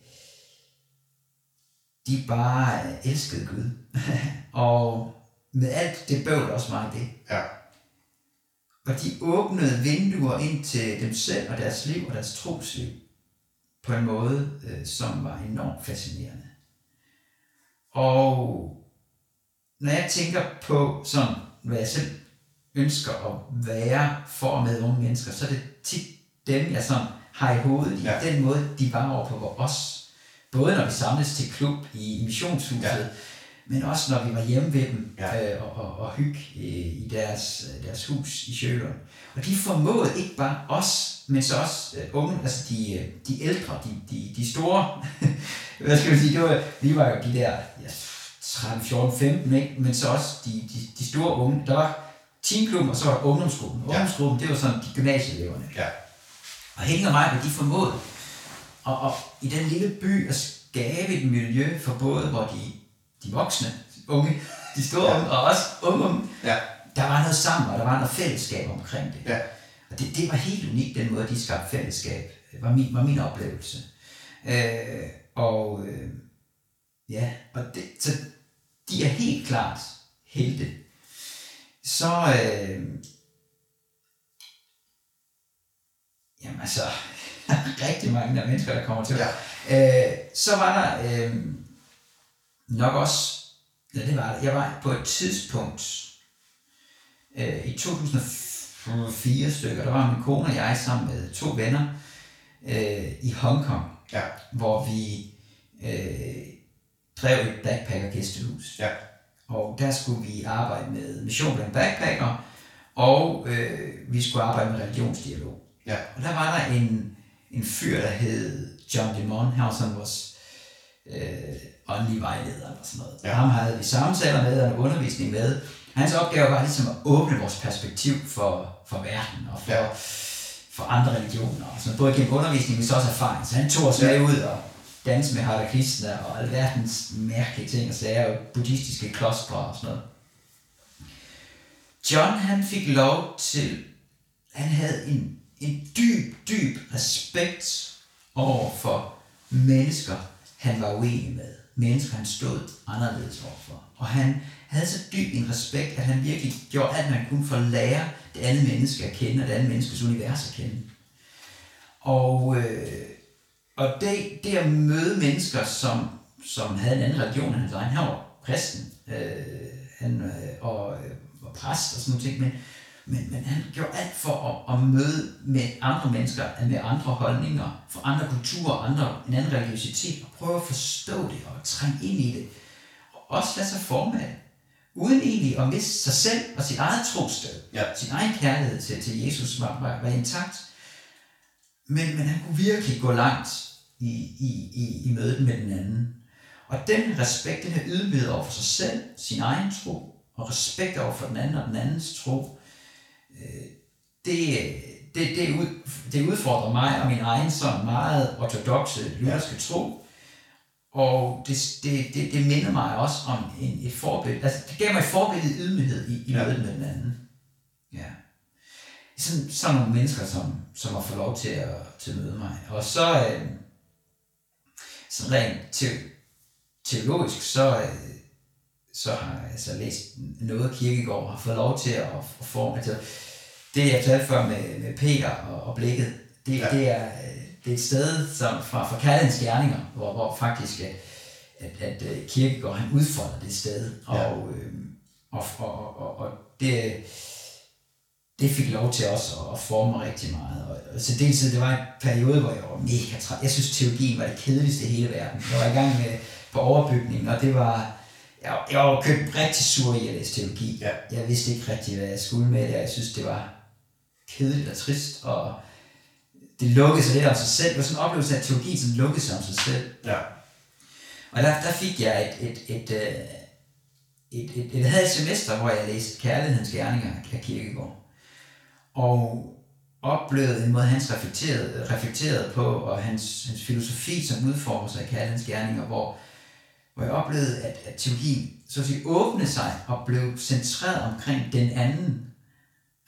de bare øh, elskede Gud. og med alt det bøvl også meget det. Ja. Og de åbnede vinduer ind til dem selv og deres liv og deres trosliv på en måde, øh, som var enormt fascinerende. Og når jeg tænker på sådan, hvad jeg selv ønsker at være for med unge mennesker, så er det tit dem, jeg sådan har i hovedet i Ja. den måde, de var over på os. Både når vi samles til klub i missionshuset, Ja. men også når vi var hjemme ved dem Ja. øh, og, og, og hygge øh, i deres, øh, deres hus i Sjølund. Og de formåede ikke bare os, men så også øh, unge, altså de, øh, de ældre, de, de, de store, hvad skal man sige, det var, vi var jo de der ja, 13, 14, 15, ikke? men så også de, de, de store unge. Der var teamklubben, og så var ungdomsgruppen. Ja. Ungdomsgruppen, det var sådan de gymnasieeleverne. Ja. Og Henning og mig, de formåede og, og i den lille by at skabe et miljø for både, hvor de, de voksne, unge, de store Ja. og også unge, unge, Ja. der var noget sammen, og der var noget fællesskab omkring det. Ja. Og det, det var helt unikt, den måde, de skabte fællesskab, var min, var min oplevelse. Øh, og øh, ja, og det, så de er helt klart helte. Så, øh, jamen altså, der er rigtig mange der mennesker, der kommer til. Ja. Øh, så var der øh, nok også, ja det var jeg var på et tidspunkt, øh, i 2004 stykker, der var min kone og jeg sammen med to venner øh, i Hongkong, Ja. hvor vi øh, drev et backpacker gæstehus. Ja. Og der skulle vi arbejde med mission blandt backpacker, og øh, vi skulle arbejde med religionsdialog. Ja. Og der var der en, en fyr, der hed John Demon, han var sådan vores øh, åndelige vejleder eller sådan noget. Ja. Ja. Ham havde vi samtaler med og undervisning med. Hans opgave var ligesom at åbne vores perspektiv for, for verden og for, Ja. ja. for andre religioner. Og sådan, både gennem undervisning, men så også erfaring. Så han tog os med ud og danse med Hare Krishna og alverdens mærkelige ting og sager, og buddhistiske klostre og sådan noget. John han fik lov til, han havde en, en dyb, dyb respekt over for mennesker, han var uenig med. Mennesker, han stod anderledes overfor. Og han havde så dyb en respekt, at han virkelig gjorde alt, man kunne for at lære det andet menneske at kende, og det andet menneskes univers at kende. Og, øh, og det, det at møde mennesker, som, som havde en anden religion end hans egen, han var kristen, øh, han, øh, og øh, var præst og sådan noget ting, men, men, men han gjorde alt for at, at møde med andre mennesker, med andre holdninger, for andre kulturer, andre, en anden religiøsitet, og prøve at forstå det og trænge ind i det, og også lade sig forme af uden egentlig at miste sig selv og sit eget trosted, Ja. sin egen kærlighed til, til Jesus var, var, var intakt, men, men han kunne virkelig gå langt i, i, i, i mødet med den anden. Og den respekt, den her ydmyghed over for sig selv, sin egen tro, og respekt over for den anden og den andens tro, det, det, det, ud, det udfordrer mig og min egen sådan meget ortodoxe lutherske tro. Og det, det, det, det minder mig også om en, et forbillede. Altså, det gav mig et forbillede ydmyghed i, i Ja. mødet med den anden. Ja. Sådan, sådan nogle mennesker, som, som har fået lov til at, til at møde mig. Og så, øh, så rent te, teologisk, så, øh, så har jeg altså læst noget kirkegård og har fået lov til at, at forme. Altså, det jeg talte før med, med Peter og, og blikket, det, ja. det, er, det er et sted som fra, fra kærlighedens gerninger, hvor, hvor faktisk at, at, at øh, kirkegård han udfolder det sted. Og, ja. øh, og, og, og, og det, det fik lov til også at forme mig rigtig meget. Og, og så dels det var en periode, hvor jeg var mega træt. Jeg synes, teologien var det kedeligste i hele verden. Jeg var i gang med på overbygning, og det var... Jeg, jeg var købt rigtig sur i at læse teologi. Ja. Jeg vidste ikke rigtig, hvad jeg skulle med det, og jeg synes, det var kedeligt og trist, og det lukkede sig lidt om sig selv. Det var sådan en oplevelse af, teologi sådan lukkede sig om sig selv. Ja. Og der, der fik jeg et, et, et, et, et, et, et, et semester, hvor jeg læste Kærlighedens Gerninger af Kirkegaard og oplevede en måde, han reflekterede, reflekterede på, og hans, hans filosofi, som udformer sig af kærlighedens gerninger, hvor, hvor jeg oplevede, at, at teologien så at sige, åbnede sig og blev centreret omkring den anden,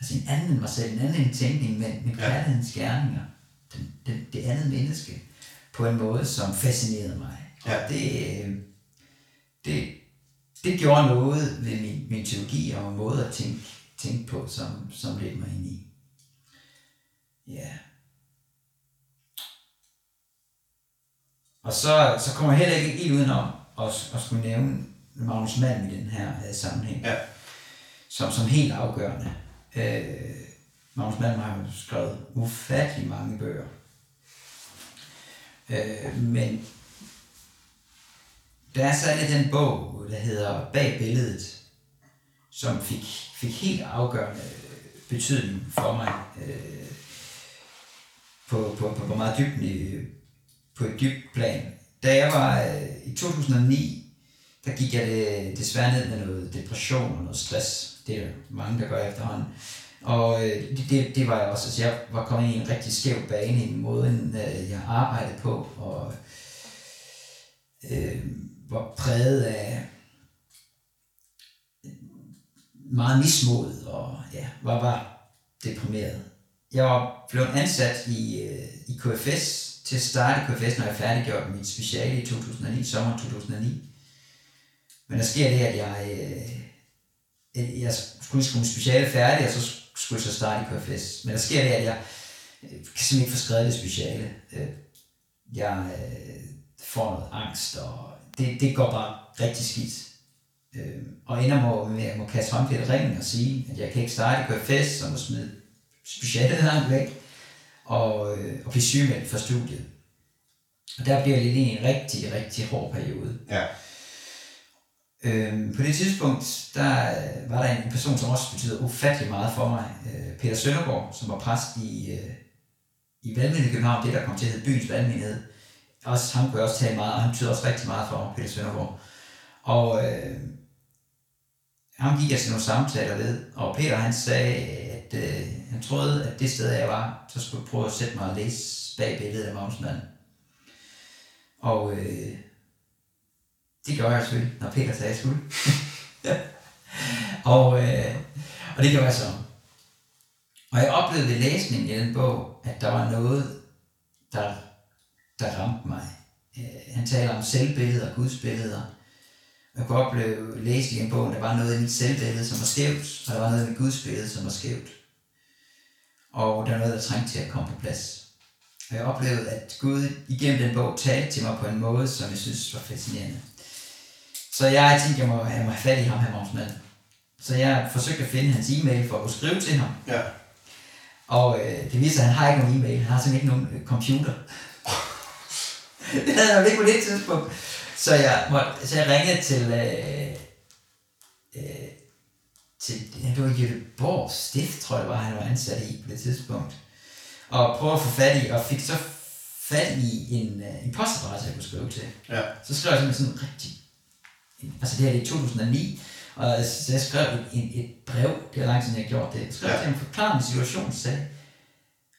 altså en anden mig selv, en anden tænkning med, med kærlighedens gerninger, den, den, det andet menneske, på en måde, som fascinerede mig. Ja. Og det, det, det gjorde noget ved min, min teologi og måde at tænke tænke på, som, som ledte mig ind i. Ja. Og så, så kommer jeg heller ikke helt udenom at, at skulle nævne Magnus Malm i den her uh, sammenhæng. Ja. Som, som helt afgørende. Øh, Magnus Malm har jo skrevet ufattelig mange bøger. Øh, men der er særligt den bog, der hedder Bag billedet, som fik fik helt afgørende betydning for mig øh, på, på, på, på meget dybt, på et dybt plan. Da jeg var øh, i 2009, der gik jeg det, desværre ned med noget depression og noget stress. Det er mange, der gør efterhånden. Og øh, det, det, det var jeg også. Altså, jeg var kommet i en rigtig skæv bane i måden, øh, jeg arbejdede på, og øh, var præget af meget mismod, og ja, var bare deprimeret. Jeg var blevet ansat i, øh, i KFS til at starte KFS, når jeg færdiggjorde mit speciale i 2009, sommer 2009. Men der sker det, at jeg, øh, Øh, jeg skulle skrive speciale færdig, og så skulle jeg så starte i KFS. Men der sker det, at jeg øh, kan simpelthen ikke få skrevet det speciale. Øh, jeg får noget angst, og det, det går bare rigtig skidt. Og ender må, med at må kaste håndklædet ringen og sige, at jeg kan ikke starte i KFS, og må smide specialet langt væk, og, og blive sygemeldt fra studiet. Og der bliver jeg lidt i en rigtig, rigtig hård periode. Ja. Øh, på det tidspunkt, der øh, var der en person, som også betyder ufattelig meget for mig. Øh, Peter Søndergaard, som var præst i, øh, i Valgmenighed i København, det der kom til at hedde byens valgmenighed. Også, ham kunne jeg også tale meget, og han betyder også rigtig meget for mig, Peter Søndergaard. Og øh, ham gik jeg til nogle samtaler ved, og Peter han sagde, at øh, han troede, at det sted, jeg var, så skulle jeg prøve at sætte mig og læse bag billedet af Magnus Og øh, det gjorde jeg selvfølgelig, når Peter sagde, at jeg skulle. og, øh, og det gjorde jeg så. Og jeg oplevede ved læsningen i den bog, at der var noget, der, der ramte mig. Øh, han taler om selvbilleder, gudsbilleder, jeg kunne opleve, læse i en bog, der var noget i mit selvbillede, som var skævt, og der var noget i mit gudsbillede, som var skævt. Og der var noget, der trængte til at komme på plads. Og jeg oplevede, at Gud igennem den bog talte til mig på en måde, som jeg synes var fascinerende. Så jeg tænkte, jeg må, jeg må have fat i ham her, Magnus Så jeg forsøgte at finde hans e-mail for at kunne skrive til ham. Ja. Og øh, det viser, at han har ikke nogen e-mail. Han har simpelthen ikke nogen øh, computer. det havde jo ikke på det tidspunkt. Så jeg, måtte, så jeg ringede til, øh, øh, til det var Jødeborg Stift, tror jeg, var han var ansat i på det tidspunkt. Og prøvede at få fat i, og fik så fat i en, øh, en postadresse, jeg kunne skrive til. Ja. Så skrev jeg simpelthen sådan rigtig, altså det her i 2009, og så jeg skrev et, et, et brev, det er lang tid, jeg gjort det. Jeg skrev ja. til en forklarende situation, sagde,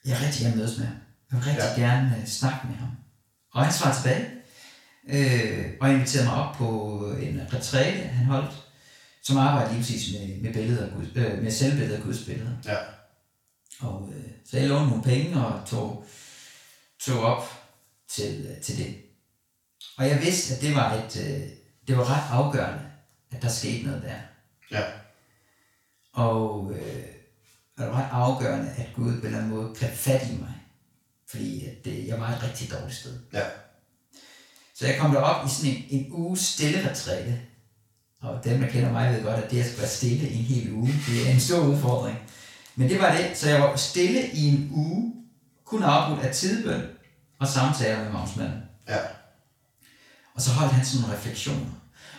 jeg vil rigtig gerne mødes med ham. Jeg vil rigtig ja. gerne uh, snakke med ham. Og han svarede tilbage, øh, og inviterede mig op på en retræte, han holdt, som arbejdede lige præcis med, med, billeder øh, med selvbilleder af Guds billeder. Ja. Og øh, så jeg lånte nogle penge og tog, tog op til, til det. Og jeg vidste, at det var, et, øh, det var ret afgørende, at der skete noget der. Ja. Og øh, og det var ret afgørende, at Gud på en eller anden måde greb fat i mig. Fordi at, øh, jeg var et rigtig dårligt sted. Ja. Så jeg kom derop i sådan en, en uge stille retræte. Og dem, der kender mig, ved godt, at det at skulle være stille i en hel uge, det er en stor udfordring. Men det var det. Så jeg var stille i en uge, kun afbrudt af tidbøn og samtaler med Magnus Ja. Og så holdt han sådan nogle refleksioner.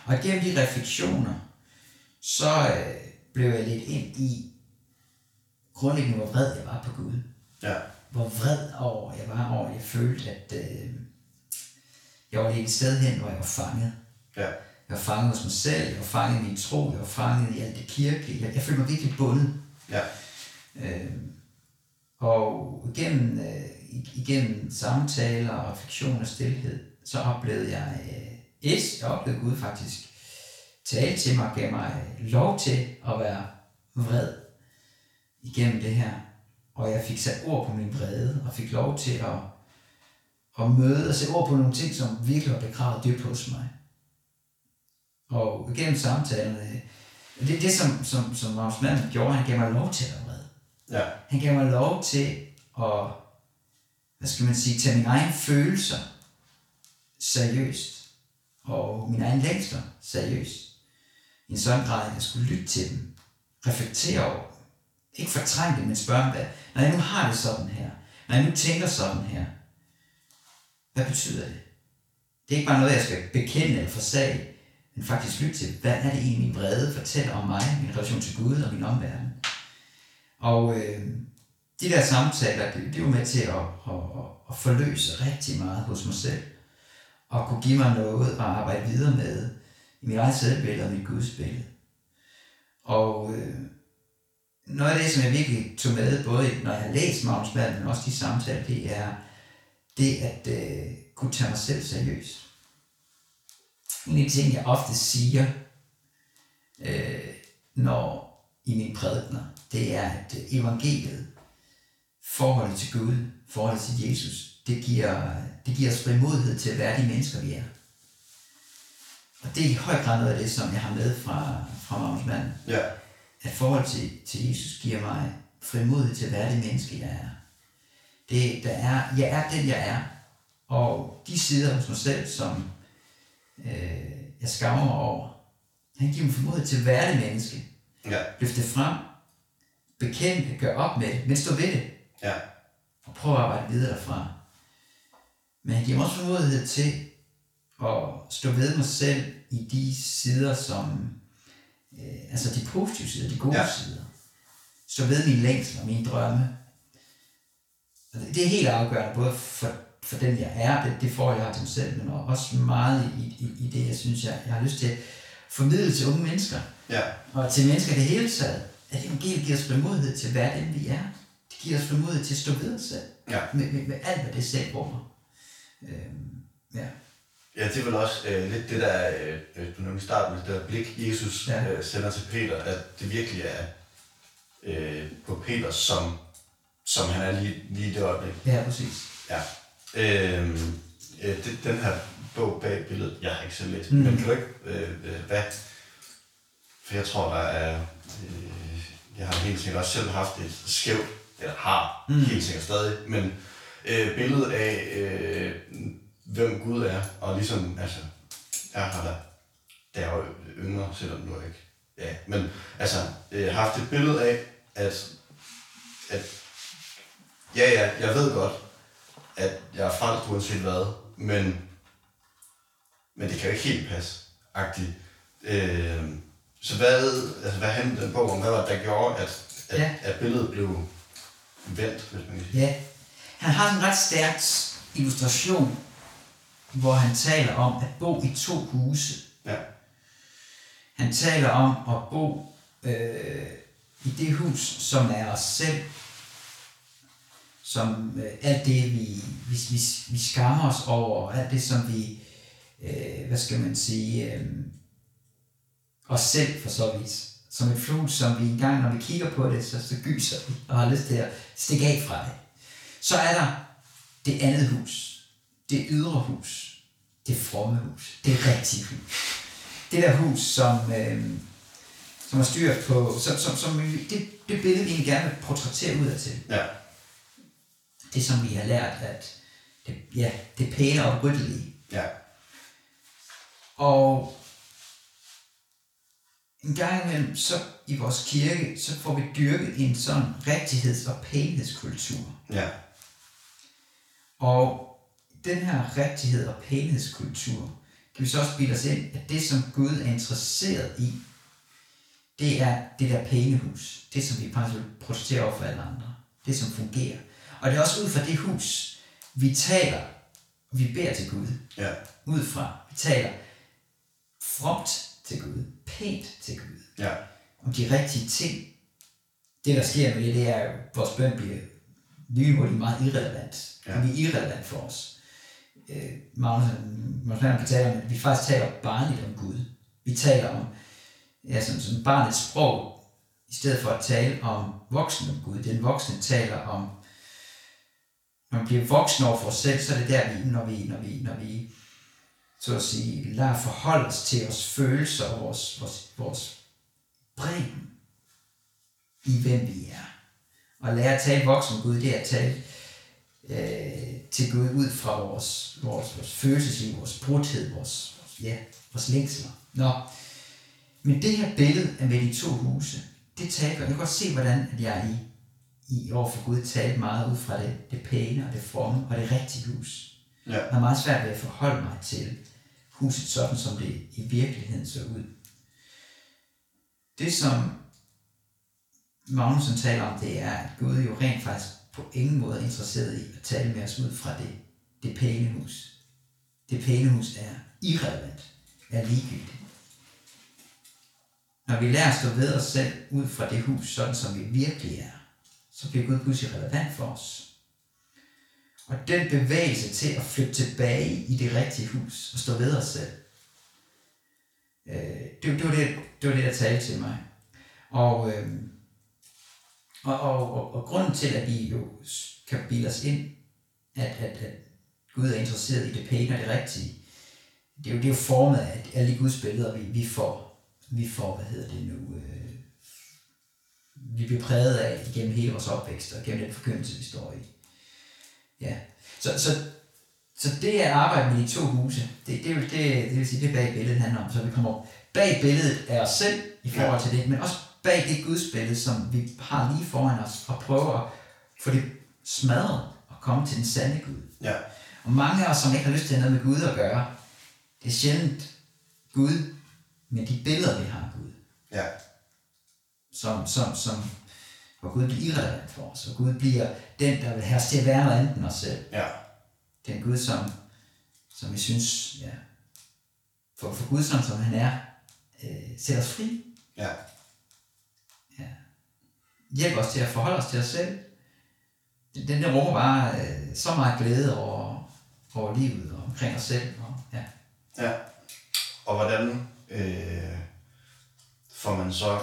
Og gennem de refleksioner, så øh, blev jeg lidt ind i grundlæggende, hvor vred jeg var på Gud. Ja. Hvor vred over jeg var over, jeg følte, at øh, jeg var lidt et sted hen, hvor jeg var fanget. Ja. Jeg var fanget hos mig selv, jeg var fanget i min tro, jeg var fanget i alt det kirkelige. Jeg, jeg følte mig virkelig bundet. Ja. Øh, og igennem, øh, igennem samtaler og refleksion og stillhed, så oplevede jeg, øh, et, jeg oplevede Gud faktisk tale til mig, gav mig lov til at være vred igennem det her. Og jeg fik sat ord på min vrede, og fik lov til at, at møde og sætte ord på nogle ting, som virkelig var begravet dybt hos mig. Og igennem samtalerne, det er det, som, som, som Magnus Mann gjorde, han gav mig lov til at være vred. Ja. Han gav mig lov til at, hvad skal man sige, tage mine egne følelser seriøst, og min egen længsler seriøst. I en sådan grad, at jeg skulle lytte til dem, reflektere over dem. Ikke fortrænge dem, men spørge dem, hvad, når jeg nu har det sådan her, når jeg nu tænker sådan her, hvad betyder det? Det er ikke bare noget, jeg skal bekende eller forsage, men faktisk lytte til, hvad er det egentlig, min vrede fortæller om mig, min relation til Gud og min omverden. Og øh, de der samtaler, det, det var med til at, at, at, at forløse rigtig meget hos mig selv. Og kunne give mig noget at arbejde videre med i mit eget selvbillede og mit gudsbillede. Og øh, noget af det, som jeg virkelig tog med, både når jeg har læst Magnus Mann, men også de samtaler, det er det at øh, kunne tage mig selv seriøst. En af de ting, jeg ofte siger, øh, når i mine prædikner, det er, at øh, evangeliet, forholdet til Gud, forholdet til Jesus, det giver, det giver os frimodighed til at være de mennesker, vi er. Og det er i høj grad noget af det, som jeg har med fra, fra Magnus Mann. Ja. At forholdet til, til Jesus giver mig frimodighed til at være det menneske, jeg er. Det, der er. Jeg er den, jeg er. Og de sider hos mig selv, som øh, jeg skammer mig over, han giver mig frimodighed til at være det menneske. Ja. Løfte frem, bekende det, gør op med det, men stå ved det, Ja. og prøve at arbejde videre derfra. Men giver mig også frimodighed til at stå ved mig selv i de sider, som, øh, altså de positive sider, de gode Ja. sider. Stå ved mine længsler, mine drømme. Og det, det er helt afgørende, både for, for den jeg er, det, det forhold jeg har til mig selv, men også meget i, i, i det, jeg synes, jeg, jeg har lyst til at formidle til unge mennesker, Ja. og til mennesker i det hele taget, at evangeliet giver os frimodighed til være dem, vi er. Det giver os frimodighed til at stå ved os selv. Ja. Med, med, med alt, hvad det selv rummer. Øhm, ja. Ja, det er vel også øh, lidt det der, øh, øh, du nævnte i starten, det der blik, Jesus Ja. øh, sender til Peter, at det virkelig er øh, på Peter, som, som han er lige, lige i det øjeblik. ja, præcis. Ja. Øh, øh, det, den her bog bag billedet, jeg har ikke selv læst, Mm. men kan du ikke, øh, øh, hvad? For jeg tror, der er, øh, jeg har helt sikkert også selv haft et skævt, eller har mm. helt sikkert stadig, men øh, billedet af, øh, hvem Gud er, og ligesom, altså, jeg har da, da jeg var yngre, selvom nu ikke, ja, men altså, øh, haft et billede af, at, at ja, ja, jeg ved godt, at jeg er frelst uanset hvad, men, men det kan jo ikke helt passe, agtigt. Øh, så hvad, altså, hvad handlede den bog om? Hvad var det, der gjorde, at, at, ja. at billedet blev vendt, hvis man kan sige? Ja. Han har en ret stærk illustration, hvor han taler om at bo i to huse. Ja. Han taler om at bo øh, i det hus, som er os selv. Som øh, alt det, vi, vi, vi, vi skammer os over, alt det, som vi, øh, hvad skal man sige, øh, os selv for så vidt. Som et flug, som vi engang, når vi kigger på det, så, så gyser vi og har lyst til at stikke af fra det. Så er der det andet hus. Det ydre hus. Det fromme hus. Det rigtige hus. det der hus, som, øh, som har styr på, som, som, som det, det billede, vi egentlig gerne vil portrættere ud til. Ja. Det, som vi har lært, at det, ja, det er pæne og ryddelige. Ja. Og en gang imellem, så i vores kirke, så får vi dyrket en sådan rigtigheds- og pænhedskultur. Ja. Og den her rigtighed og pænhedskultur, kan vi så også bilde os ind, at det, som Gud er interesseret i, det er det der pæne hus. Det, som vi faktisk vil protestere over for alle andre. Det, som fungerer. Og det er også ud fra det hus, vi taler, vi beder til Gud. Ja. Ud fra. Vi taler fromt til Gud. Pænt til Gud. Ja. om de rigtige ting. Det, der sker med det, det er at vores bøn bliver lynhurtigt meget irrelevant. Ja. Det bliver irrelevant for os. Øh, Magnus, Magnus Mann kan tale om, at vi faktisk taler barnligt om Gud. Vi taler om ja, sådan, sådan barnets sprog, i stedet for at tale om voksen om Gud. Den voksne taler om, når man bliver voksen over for os selv, så er det der, vi, når vi, når vi, når vi så at sige, lader forholde os til vores følelser og vores, vores, vores bredden i, hvem vi er. Og lære at tale voksen Gud, det er at tale øh, til Gud ud fra vores, vores, vores følelsesliv, vores brudhed, vores, vores, ja, vores længsler. Nå, men det her billede af med de to huse, det taler, jeg kan godt se, hvordan at jeg i, i overfor Gud talte meget ud fra det, det pæne og det fromme og det rigtige hus. Ja. Jeg har meget svært ved at forholde mig til huset sådan, som det i virkeligheden så ud. Det, som Magnussen taler om, det er, at Gud jo rent faktisk på ingen måde er interesseret i at tale med os ud fra det, det pæne hus. Det pæne hus er irrelevant, er ligegyldigt. Når vi lærer at stå ved os selv ud fra det hus, sådan som vi virkelig er, så bliver Gud pludselig relevant for os. Og den bevægelse til at flytte tilbage i det rigtige hus og stå ved os selv, øh, det, det, var det, det var det, der talte til mig. Og, øh, og, og, og, og grunden til, at vi jo kan bilde os ind, at, at, at Gud er interesseret i det pæne og det rigtige, det er jo, det er jo formet af alle de Guds billeder, vi, vi får, vi får, hvad hedder det nu, øh, vi bliver præget af igennem hele vores opvækst og gennem den forkyndelse, vi står i. Ja. Så, så, så det at arbejde med de to huse, det, det, det, det vil sige, det bag billedet handler om. Så vi kommer bag billedet af os selv i forhold til det, men også bag det gudsbillede, som vi har lige foran os, og prøver at få det smadret og komme til den sande Gud. Ja. Og mange af os, som ikke har lyst til at have noget med Gud at gøre, det er sjældent Gud, men de billeder, vi har af Gud, Ja. som, som, som, hvor Gud bliver irrelevant for os, og Gud bliver den, der vil have os til at være noget andet end os selv. Ja. Den Gud, som, som vi synes, ja, for, for Gud, som, som han er, øh, sætter os fri. Ja. Hjælper os til at forholde os til os selv. Den, den der rummer bare øh, så meget glæde over, over livet og omkring os selv. Og, ja. Ja. Og hvordan øh, får man så,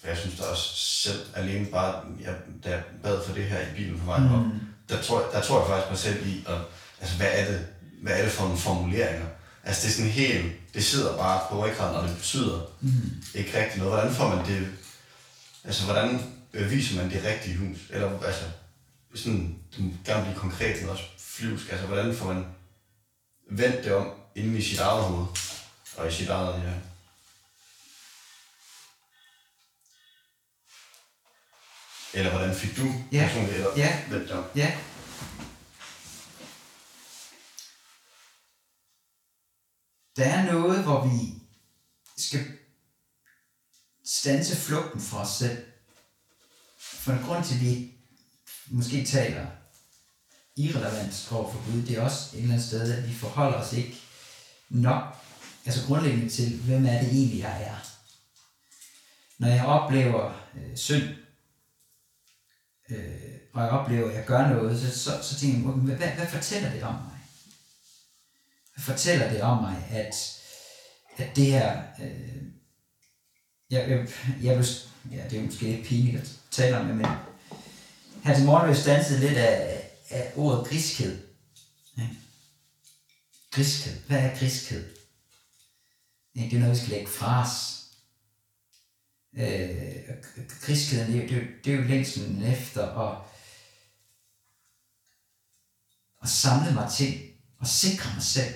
for jeg synes da også selv alene bare, jeg, da jeg bad for det her i bilen på vejen op, der tror, jeg- der tror jeg faktisk mig selv i, at, altså hvad er det, hvad er det for nogle formuleringer? Altså det er sådan helt, det sidder bare på ryggraden, og det betyder mm. ikke rigtig noget. Hvordan får man det, altså hvordan beviser man det rigtige hus? Eller altså, sådan, du gerne blive konkret, men også flyvsk. Altså hvordan får man vendt det om inde i sit eget hoved? Og i sit eget, ja. Eller hvordan fik du Ja. personligt eller Ja. vendt det om? Ja. Der er noget, hvor vi skal stanse flugten fra os selv. For en grund til, at vi måske taler irrelevant over for Gud, det er også et eller andet sted, at vi forholder os ikke nok, altså grundlæggende til, hvem er det egentlig, jeg er. Når jeg oplever øh, synd, øh, og jeg oplever, at jeg gør noget, så, så, så tænker jeg, hvad, hvad, hvad fortæller det om mig? Hvad fortæller det om mig, at, at det her, øh, jeg, jeg, jeg vil, ja, det er måske lidt pinligt taler med. om det, men her til morgen lidt af, af ordet griskhed. Ja. Griskhed. Hvad er griskhed? Ikke? Det er noget, vi skal lægge fra os. Øh, krigskæden, det, det, det er jo længsten efter at, at samle mig til og sikre mig selv.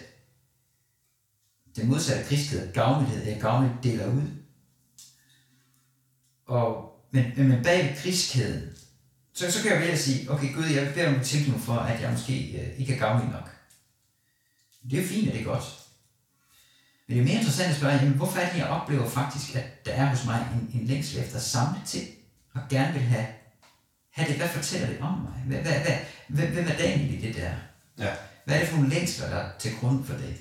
Det modsatte af krigskæden, gavmildhed, er gavmildhed deler ud. Og, men, men, bag krigskæden, så, så kan jeg vælge at sige, okay Gud, jeg beder om tilgive for, at jeg måske øh, ikke er gavmild nok. Det er jo fint, og det er godt. Men det er mere interessant at spørge, jamen, hvorfor er det, jeg oplever faktisk, at der er hos mig en, en længsel efter at samle til, og gerne vil have, have det. Hvad fortæller det om mig? Hvad, hvad, hvad, hvad, hvem er dagen i det der? Ja. Hvad er det for nogle længsler, der er til grund for det?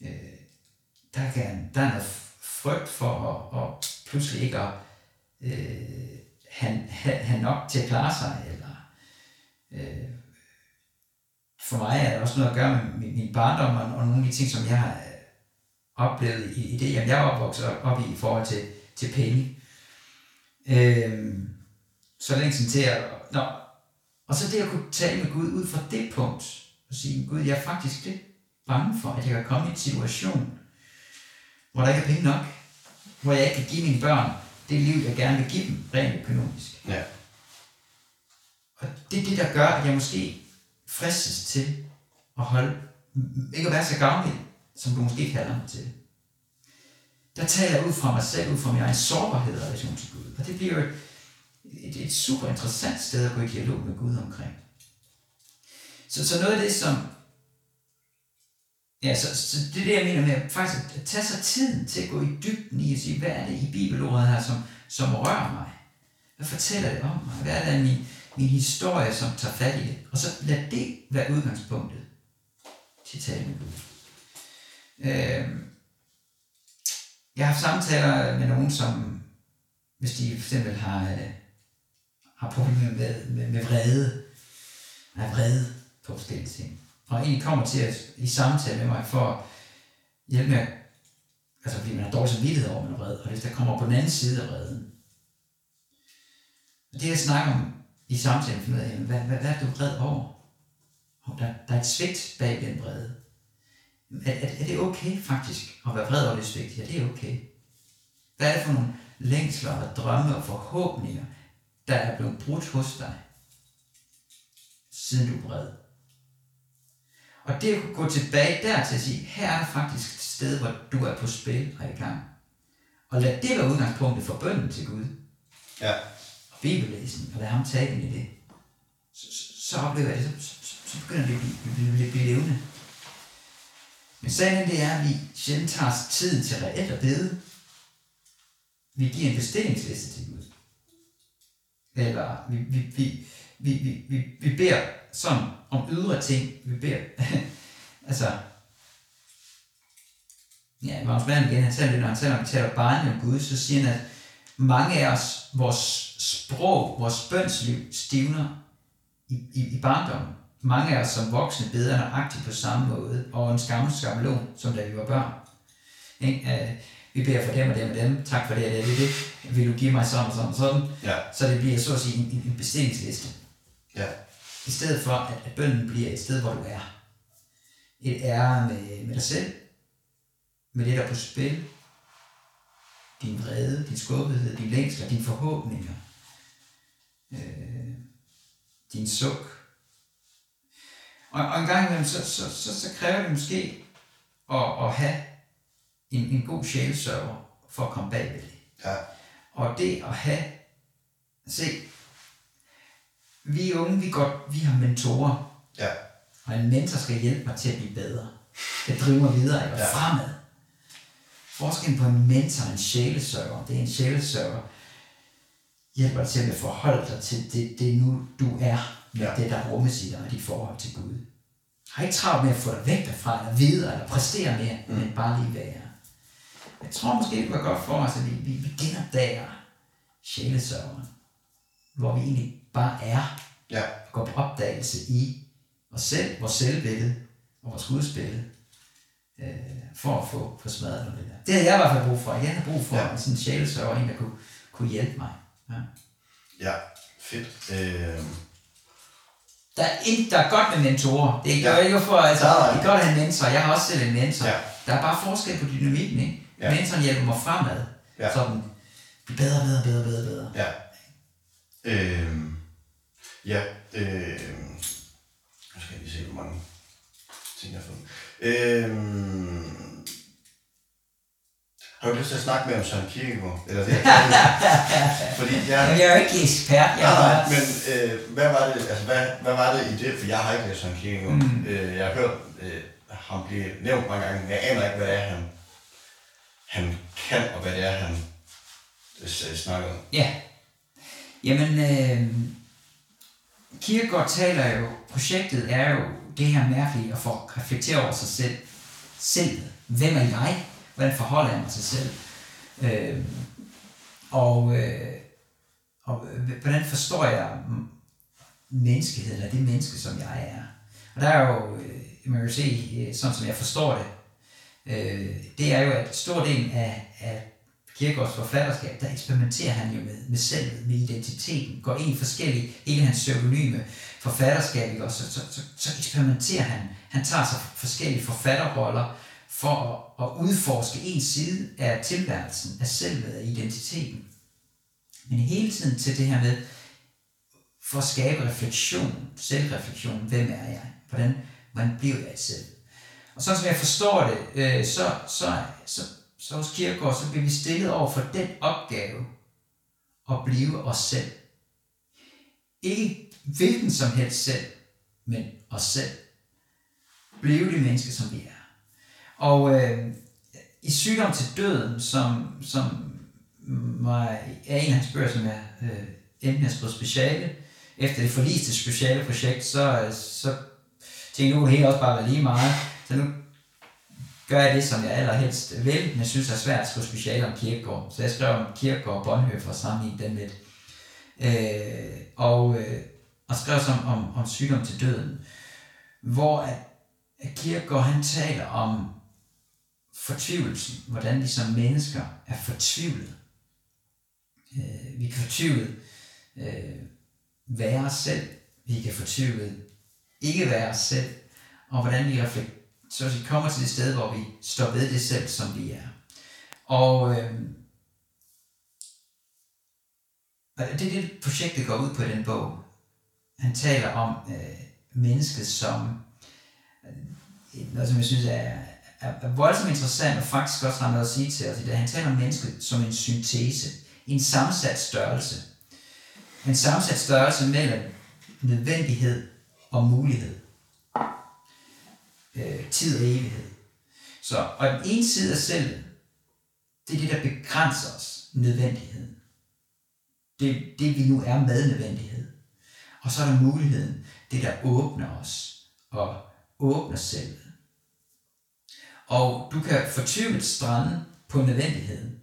Øh, der, kan, der er noget frygt for at, at pludselig ikke at øh, have, have, have nok til at klare sig, eller øh, for mig er det også noget at gøre med min, min barndom og, og nogle af de ting, som jeg har øh, oplevet i, i det, jeg er opvokset op i i forhold til, til penge. Øh, så længst til at... Nå, og så det at kunne tale med Gud ud fra det punkt, og sige, Gud, jeg er faktisk lidt bange for, at jeg kan komme i en situation, hvor der ikke er penge nok, hvor jeg ikke kan give mine børn det liv, jeg gerne vil give dem, rent økonomisk. Ja. Og det er det, der gør, at jeg måske fristes til at holde, ikke at være så gavmild, som du måske kalder mig til. Der taler jeg ud fra mig selv, ud fra min egen sårbarhed og relation til Gud. Og det bliver jo et, et, et super interessant sted at gå i dialog med Gud omkring. Så, så noget af det, som... Ja, så, så det er det, jeg mener med faktisk at tage sig tiden til at gå i dybden i at sige, hvad er det i bibelordet her, som, som rører mig? Hvad fortæller det om mig? Hvad er det, min, min historie, som tager fat i det. Og så lad det være udgangspunktet til tale med Gud. Øh, jeg har haft samtaler med nogen, som, hvis de for eksempel har, øh, har problemer med, med, med vrede, er vrede på forskellige ting. Og en kommer til at i samtale med mig for at hjælpe med, altså fordi man har dårlig samvittighed over, man er vred, og hvis der kommer på den anden side af vreden. Og det jeg snakker om i samtalen finder ud af, hvad, hvad, hvad er du vred over? Og der, der er et svigt bag den vrede. Er, er, er det okay faktisk at være vred over det svigt? Ja, det er okay. Hvad er det for nogle længsler og drømme og forhåbninger, der er blevet brudt hos dig, siden du er vred? Og det at gå tilbage der til at sige, her er faktisk et sted, hvor du er på spil og i gang. Og lad det være udgangspunktet for bønden til Gud. Ja. Og bibellæsning, og lad ham tage ind i det. Så, så, så oplever jeg det, så, så, så begynder det at blive, blive, blive, blive levende. Men sagen det er, at vi sjældent tager os tiden til reelt at bede. Vi giver en bestillingsliste til Gud. Eller vi, vi, vi, vi, vi, vi, vi beder sådan om ydre ting. Vi beder, altså, ja, Magnus Mann igen, han taler lidt, når han taler om, taler barnet om Gud, så siger han, at mange af os, vores sprog, vores bønsliv stivner i, i, i barndommen. Mange af os som voksne beder nøjagtigt på samme måde, og en skammel skabelon, som da vi var børn. Ikke? Uh, vi beder for dem og dem og dem, tak for det og det, det, det. Vil du give mig sådan og sådan og sådan? Ja. Så det bliver så at sige en, en bestillingsliste. Ja. I stedet for, at, at bønden bliver et sted, hvor du er. Et er med, med dig selv, med det, der er på spil, din vrede, din skubbethed, din længsler, dine forhåbninger, øh, din suk. Og, og en gang imellem, så, så, så, så kræver det måske at, at have en, en god sjælesørger for at komme bagved det. Ja. Og det at have, se, vi unge, vi, godt, vi har mentorer, Ja. og en mentor skal hjælpe mig til at blive bedre. Skal drive mig videre eller Ja. fremad. Forskellen på en mentor og en sjælesørger, det er en sjælesørger, hjælper dig til at forholde dig til det, det nu du er, med Ja. det, der rummes i dig og dit forhold til Gud. Har ikke travlt med at få dig væk derfra, eller videre, eller præstere mere, mm. men bare lige være. Jeg tror måske, det var godt for os, at vi, vi, vi genopdager sjælesørgeren, hvor vi egentlig bare er, Ja. og går på opdagelse i os selv, vores selvbillede og vores gudsbillede, øh, for at få, få smadret noget af det der. Det har jeg i hvert fald brug for. Jeg har brug for Ja. ja. sådan en sjælesørger, en, der kunne, kunne hjælpe mig. Ja. Ja. Fedt. Øh, Der er, ikke, der er godt med mentorer. Det er Ja. ikke for, altså, det er godt at have en mentor. Jeg har også selv en mentor, Ja. Der er bare forskel på dynamikken, ikke? Ja. Mentoren hjælper mig fremad. Ja. Ja. Sådan, blive bedre, bedre, bedre, bedre, bedre. Ja. Øhm, ja, øhm, nu skal jeg lige se, hvor mange ting jeg har fået. Øhm, har du lyst til at snakke med om Søren Kierkegaard? Eller det, fordi jeg, jeg er jo ikke ekspert, jeg Nej, bare... men øh, hvad var det, altså hvad, hvad var det i det, for jeg har ikke læst Søren Kierkegaard. Mm. Øh, jeg har hørt øh, ham blive nævnt mange gange, men jeg aner ikke, hvad det er, han, han kan, og hvad det er, han øh, snakker om. Ja. Jamen, øh, Kierkegaard taler jo, projektet er jo det her mærkelige at få reflektere over sig selv. Selv. Hvem er jeg? Hvordan forholder jeg mig til selv? Øh, og, øh, og hvordan forstår jeg menneskeheden, eller det menneske, som jeg er? Og der er jo, øh, man kan se, øh, sådan som jeg forstår det, øh, det er jo, at stor del af, af Kierkegaards forfatterskab, der eksperimenterer han jo med, med selvet, med identiteten, går ind i forskellige, hele hans pseudonyme forfatterskab, ikke? Og så, så, så, så eksperimenterer han. Han tager sig forskellige forfatterroller for at, at udforske en side af tilværelsen, af selvet, af identiteten. Men hele tiden til det her med, for at skabe refleksion, selvreflektion, hvem er jeg? Hvordan, hvordan bliver jeg selv? Og sådan som jeg forstår det, øh, så, så, så, så hos Kierkegaard, så bliver vi stillet over for den opgave at blive os selv. Ikke hvilken som helst selv, men os selv. Blive det menneske, som vi er. Og øh, i Sygdom til døden, som, som var, er en af hans bøger, som jeg øh, enten har skrevet speciale, efter det forliste speciale projekt, så, øh, så tænkte jeg, nu det hele også bare være lige meget. Så nu gør jeg det, som jeg allerhelst vil, men synes er svært at skrive speciale om Kierkegaard. Så jeg skrev om Kierkegaard og Bonhoeffer for at sammenligne dem lidt. Øh, og, øh, og skrev som om, om sygdom til døden, hvor at, at Kierkegaard han taler om fortvivlelsen, hvordan vi som mennesker er fortvivlet. Øh, vi kan fortvivlet øh, være os selv, vi kan fortvivlet ikke være os selv, og hvordan vi reflekterer så vi kommer til det sted, hvor vi står ved det selv, som vi er. Og, øh, det er det, projektet går ud på i den bog. Han taler om øh, mennesket som øh, noget, som jeg synes er, er, er voldsomt interessant, og faktisk også har noget at sige til os i det. Han taler om mennesket som en syntese, en sammensat størrelse. En sammensat størrelse mellem nødvendighed og mulighed øh, tid og evighed. Så, og den ene side af selv, det er det, der begrænser os, nødvendigheden. Det, det vi nu er med nødvendighed. Og så er der muligheden, det der åbner os, og åbner selvet. Og du kan fortvivlet strande på nødvendigheden.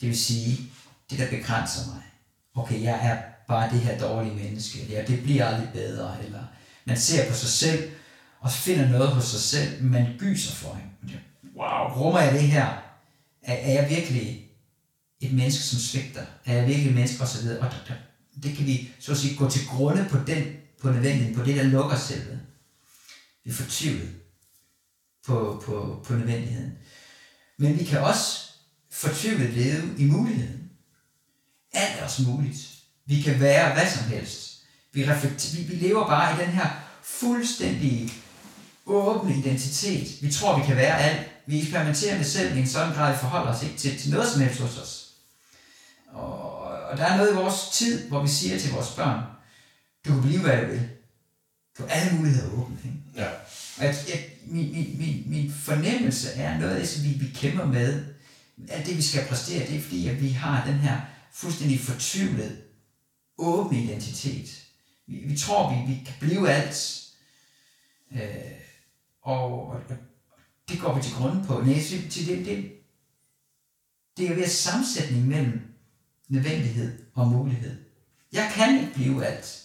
Det vil sige, det der begrænser mig. Okay, jeg er bare det her dårlige menneske, eller det bliver aldrig bedre, eller man ser på sig selv, og finder noget hos sig selv, man gyser for hende. Wow, rummer jeg det her? Er, er jeg virkelig et menneske, som svigter? Er jeg virkelig et menneske, og så videre? Og der, der, det kan vi, så at sige, gå til grunde på den, på nødvendigheden, på det, der lukker selvet. Vi er fortvivlet på, på, på nødvendigheden. Men vi kan også fortvivlet leve i muligheden. Alt er også muligt. Vi kan være hvad som helst. Vi, reflekter, vi, vi lever bare i den her fuldstændig åbne identitet. Vi tror, vi kan være alt. Vi eksperimenterer med selv i en sådan grad, at vi forholder os ikke til, til noget som helst hos os. Og, og der er noget i vores tid, hvor vi siger til vores børn, du kan blive, hvad du vil. Du har alle muligheder åbne. Ikke? Ja. Og jeg, jeg, min, min, min, min fornemmelse er noget af det, som vi, vi kæmper med. Alt det, vi skal præstere, det er fordi, at vi har den her fuldstændig fortvivlet, åbne identitet. Vi, vi tror, vi, vi kan blive alt. Øh, og, og, det går vi til grund på. Nej, til, til det, det, det er ved sammensætning mellem nødvendighed og mulighed. Jeg kan ikke blive alt.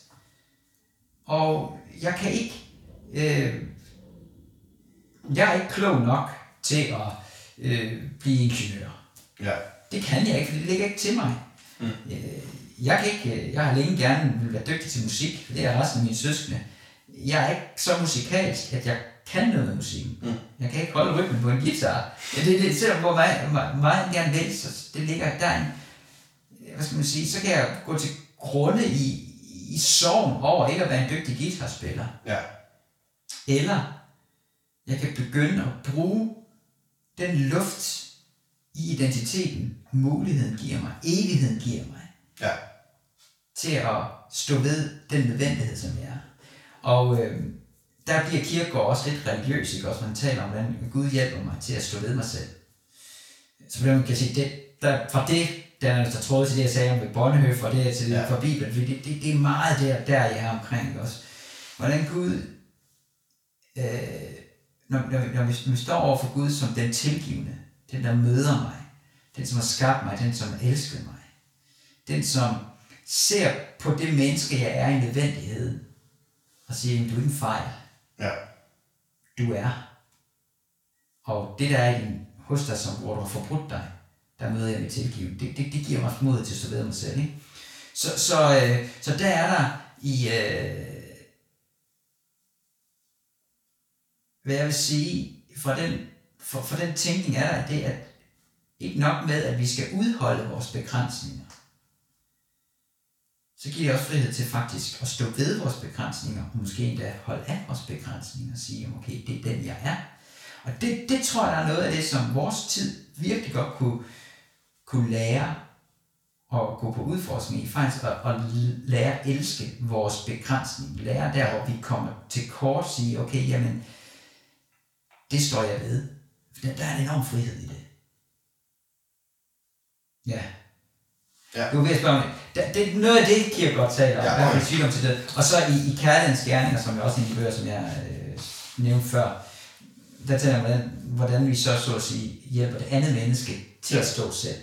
Og jeg kan ikke... Øh, jeg er ikke klog nok til at øh, blive ingeniør. Ja. Det kan jeg ikke, for det ligger ikke til mig. Mm. Øh, jeg, kan ikke, øh, jeg har længe gerne vil være dygtig til musik, for det er resten af mine søskende. Jeg er ikke så musikalsk, at jeg kan noget med musikken. Mm. Jeg kan ikke holde rytmen på en guitar. Ja, det, det, selvom hvor meget, meget, meget gerne vil, så det ligger der en, hvad skal man sige, så kan jeg gå til grunde i, i sorgen over ikke at være en dygtig guitarspiller. Ja. Eller jeg kan begynde at bruge den luft i identiteten, muligheden giver mig, evigheden giver mig, Ja. til at stå ved den nødvendighed, som jeg er. Og øh, der bliver Kierkegaard også lidt religiøs, ikke? Også man taler om, hvordan Gud hjælper mig til at stå ved mig selv. Så måde kan sige, det, der, fra det, der er der tråd til det, jeg sagde om Bonnehøf, og det til Ja. fra Bibelen, fordi det, det, det, er meget der, der jeg er omkring, ikke? også. Hvordan Gud, øh, når, når, vi, når, vi, når vi står over for Gud som den tilgivende, den der møder mig, den som har skabt mig, den som har elsket mig, den som ser på det menneske, jeg er i nødvendighed, og siger, du er en fejl, Ja. du er. Og det der er i din, hos dig, som, hvor du har forbrudt dig, der møder jeg med tilgivelse. Det, det, det giver mig mod til at stå ved mig selv. Ikke? Så, så, øh, så der er der i, øh, hvad jeg vil sige, fra den, for, for den tænkning er der det, at ikke nok med, at vi skal udholde vores begrænsninger, så giver det også frihed til faktisk at stå ved vores begrænsninger, og måske endda holde af vores begrænsninger og sige, okay, det er den, jeg er. Og det, det tror jeg, der er noget af det, som vores tid virkelig godt kunne, kunne lære og gå på udforskning i, faktisk at, at lære at elske vores begrænsning. Lære der, hvor vi kommer til kort, sige, okay, jamen, det står jeg ved. For der, der er en enorm frihed i det. Ja. Ja. Du ved at spørge om det. Det. Noget af det, Kierkegaard taler om, Ja, okay. sygdom til det. Og så i, i kærlighedens gerninger, som jeg også i bøger, som jeg øh, nævnte før, der taler jeg om, hvordan, hvordan vi så, så at sige, hjælper det andet menneske til Ja. at stå selv.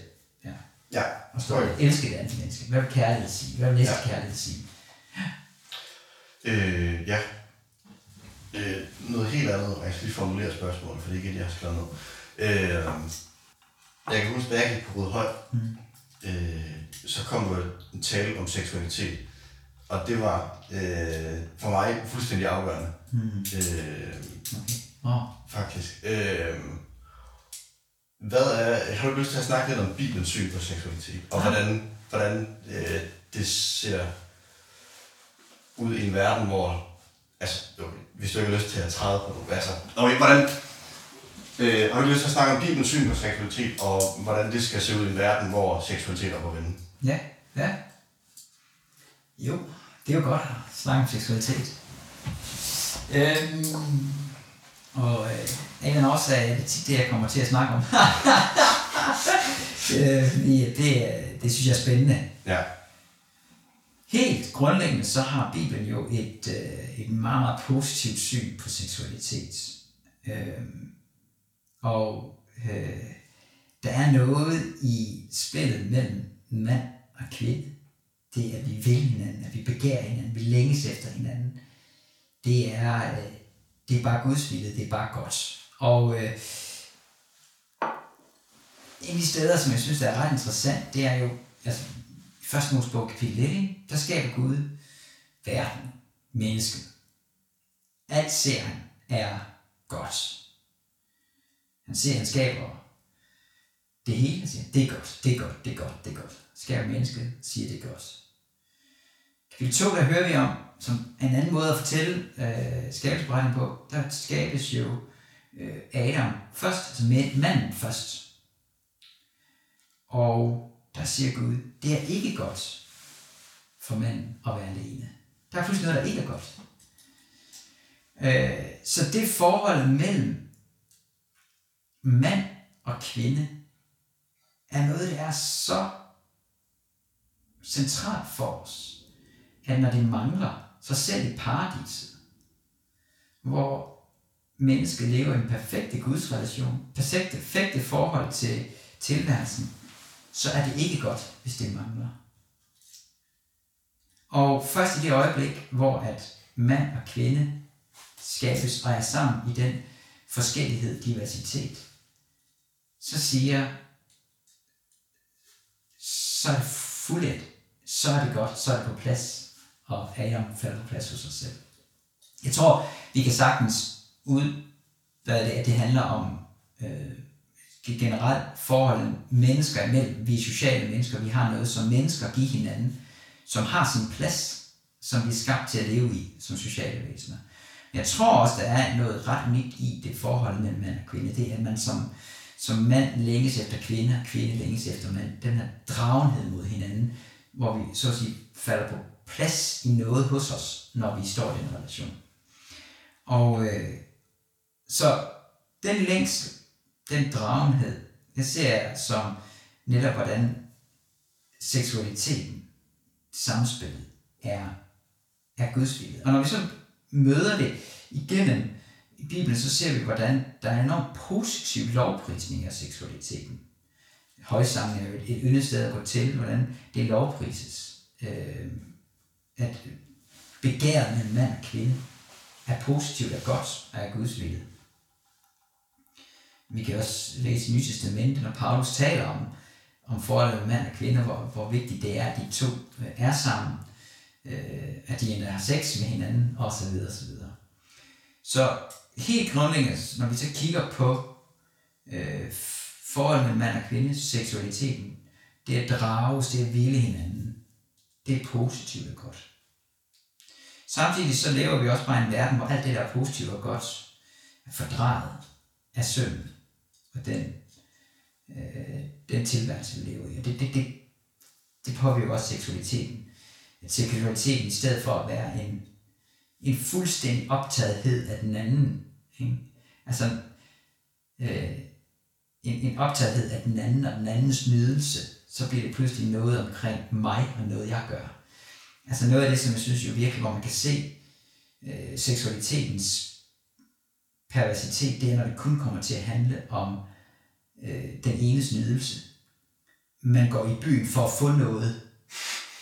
Ja. Ja. Og stå Okay. elske det andet menneske. Hvad vil kærlighed sige? Hvad vil næste Ja. kærlighed sige? Øh, ja. Øh, noget helt andet, og jeg skal lige formulere spørgsmålet, for det er ikke det, jeg har skrevet ned. Øh, jeg kan huske, da jeg gik på Rødhøj, mm. øh, så kom der en tale om seksualitet. Og det var øh, for mig fuldstændig afgørende. Mm. Øh, Oh. faktisk. Øh, hvad er, har du lyst til at snakke lidt om Bibelens syn på seksualitet? Og hvordan, hvordan øh, det ser ud i en verden, hvor... Altså, okay, hvis du ikke har lyst til at træde på... Altså, okay, hvordan... Øh, har du lyst til at snakke om Bibelens syn på seksualitet, og hvordan det skal se ud i en verden, hvor seksualitet er på vende? Ja, ja. Jo, det er jo godt at snakke om seksualitet. Øhm, og øh, en eller anden årsag er det tit det, jeg kommer til at snakke om. øh, fordi det, øh, det synes jeg er spændende. Ja. Helt grundlæggende så har Bibelen jo et, øh, et meget, meget positivt syn på seksualitet. Øhm, og øh, der er noget i spillet mellem mand og kvinde. Det er, at vi vil hinanden, at vi begærer hinanden, vi længes efter hinanden. Det er, øh, det er bare Guds vilje, det er bare godt. Og øh, en af de steder, som jeg synes er ret interessant, det er jo, altså, i første Mosebog kapitel 1, der skaber Gud verden, mennesket. Alt ser han er godt. Han ser, han skaber det hele, han siger, det er godt, det er godt, det er godt, det er godt. Skaber mennesket, siger det er godt. Kapitel 2, der hører vi om, som en anden måde at fortælle øh, skabelsesberetningen på, der skabes jo øh, Adam først, altså mænd- manden først. Og der siger Gud, det er ikke godt for manden at være alene. Der er pludselig noget, der ikke er godt. Øh, så det forhold mellem mand og kvinde er noget, der er så centralt for os, at når det mangler, så selv i paradiset, hvor mennesket lever i en perfekte gudsrelation, perfekte, perfekte forhold til tilværelsen, så er det ikke godt, hvis det mangler. Og først i det øjeblik, hvor at mand og kvinde skabes og er sammen i den forskellighed, diversitet, så siger, så er det fuldt, så er det godt, så er det på plads, og Adam falder på plads hos sig selv. Jeg tror, vi kan sagtens ud, hvad det, at det handler om øh, generelt forholdet mennesker imellem. Vi er sociale mennesker, vi har noget som mennesker give hinanden, som har sin plads, som vi er skabt til at leve i som sociale væsener. Men jeg tror også, der er noget ret unikt i det forhold mellem mand og kvinde. Det er, at man som, som mand længes efter kvinde, og kvinde længes efter mand. Den her dragenhed mod hinanden, hvor vi så at sige falder på plads i noget hos os, når vi står i den relation. Og øh, så den længsel, den dragenhed, det ser jeg som netop, hvordan seksualiteten, samspillet, er, er Guds vilje. Og når vi så møder det igennem i Bibelen, så ser vi, hvordan der er enormt positiv lovprisning af seksualiteten. Højsangen er jo et yndet sted at gå til, hvordan det lovprises. Øh, at begæret mellem mand og kvinde er positivt og godt og er Guds vilje. Vi kan også læse i Nye Testamentet, når Paulus taler om, om forholdet mellem mand og kvinde, hvor, hvor vigtigt det er, at de to øh, er sammen, øh, at de endda har sex med hinanden, osv. osv. Så helt grundlæggende, når vi så kigger på øh, forholdet mellem mand og kvinde, seksualiteten, det at drages, det at hvile hinanden, det er positivt og godt. Samtidig så lever vi også bare i en verden, hvor alt det, der er positivt og godt, er fordraget af synd og den, øh, den tilværelse, vi lever i. Og det, det, det, det påvirker også seksualiteten. At seksualiteten i stedet for at være en, en fuldstændig optagethed af den anden, ikke? altså øh, en, en optagethed af den anden og den andens nydelse, så bliver det pludselig noget omkring mig og noget jeg gør. Altså noget af det, som jeg synes jo virkelig, hvor man kan se øh, seksualitetens perversitet, det er, når det kun kommer til at handle om øh, den enes nydelse. Man går i byen for at få noget.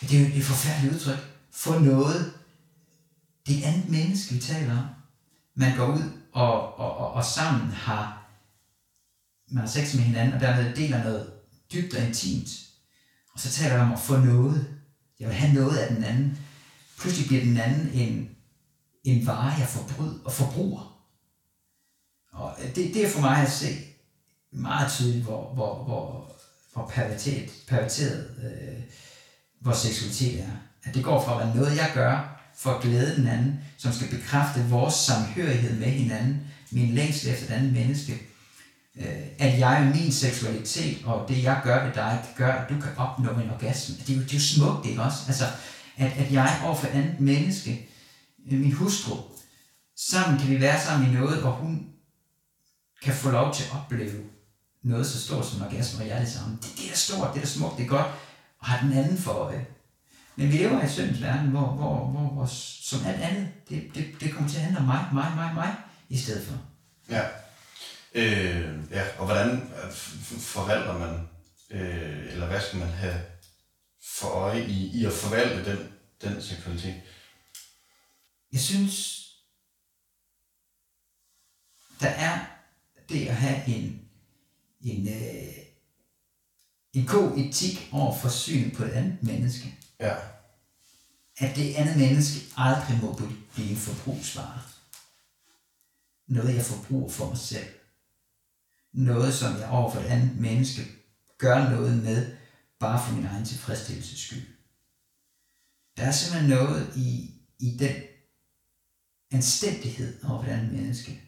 Det er jo et forfærdeligt udtryk. Få noget. Det er et andet menneske, vi taler om. Man går ud og, og, og, og sammen har man har sex med hinanden, og dermed deler noget dybt og intimt. Og så taler jeg om at få noget. Jeg vil have noget af den anden. Pludselig bliver den anden en, en vare, jeg forbryd og forbruger. Og øh, det, det er for mig at se meget tydeligt, hvor, hvor, hvor, hvor perverteret, perverteret øh, vores seksualitet er. At det går fra at være noget, jeg gør for at glæde den anden, som skal bekræfte vores samhørighed med hinanden, min længsel efter den anden menneske, Øh, at jeg og min seksualitet og det, jeg gør ved dig, kan gøre, at du kan opnå en orgasme. Det er jo, det er jo smukt, ikke også? Altså, at, at jeg overfor et andet menneske, øh, min hustru, sammen kan vi være sammen i noget, hvor hun kan få lov til at opleve noget så stort som orgasme, og jeg er det samme. Det, det er stort, det er smukt, det er godt, og har den anden for øje. Men vi lever i syndens verden, hvor, hvor, hvor, hvor som alt andet, det, det, det kommer til at handle om mig, mig, mig, mig, i stedet for. Ja. Øh, ja, og hvordan forvalter man, øh, eller hvad skal man have for øje i, i at forvalte den, den seksualitet? Jeg synes, der er det at have en, en, øh, en god etik over for syn på et andet menneske. Ja. At det andet menneske aldrig må blive en forbrugsvare. Noget, jeg forbruger for mig selv. Noget, som jeg over for et andet menneske gør noget med, bare for min egen tilfredsstillelses skyld. Der er simpelthen noget i, i den anstændighed over for et andet menneske,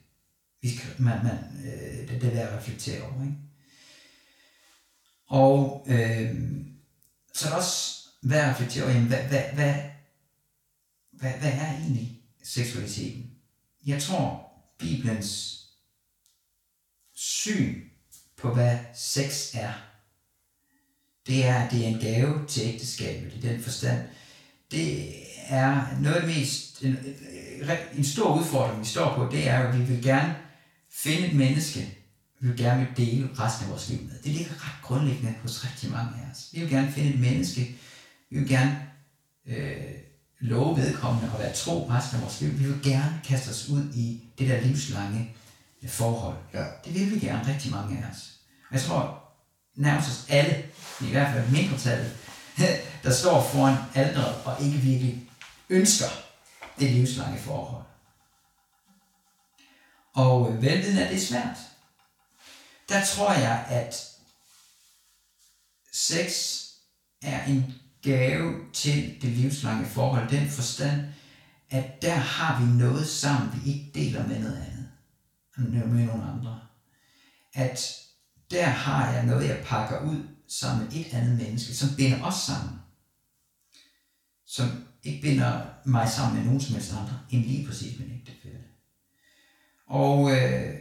vi skal, man, man, øh, det, det er værd at reflektere over. Ikke? Og øh, så er det også værd at reflektere over, jamen, hvad, hvad, hvad, hvad, hvad er egentlig seksualiteten? Jeg tror, Bibelens syn på, hvad sex er, det er, det er en gave til ægteskabet i den forstand. Det er noget mest, en, øh, øh, en stor udfordring, vi står på, det er, at vi vil gerne finde et menneske, vi vil gerne vil dele resten af vores liv med. Det ligger ret grundlæggende hos rigtig mange af os. Vi vil gerne finde et menneske, vi vil gerne øh, love vedkommende og være tro resten af vores liv. Vi vil gerne kaste os ud i det der livslange øh, forhold. Ja. Det vil vi gerne rigtig mange af os. Jeg tror nærmest os alle, i hvert fald mindretallet, der står foran alderet og ikke virkelig ønsker det livslange forhold. Og øh, velviden er det svært. Der tror jeg, at sex er en gave til det livslange forhold. Den forstand, at der har vi noget sammen, vi ikke deler med noget andet. Med nogle andre. At der har jeg noget, jeg pakker ud sammen med et andet menneske, som binder os sammen. Som ikke binder mig sammen med nogen som helst andre, end lige præcis min ægtefælle. Og øh,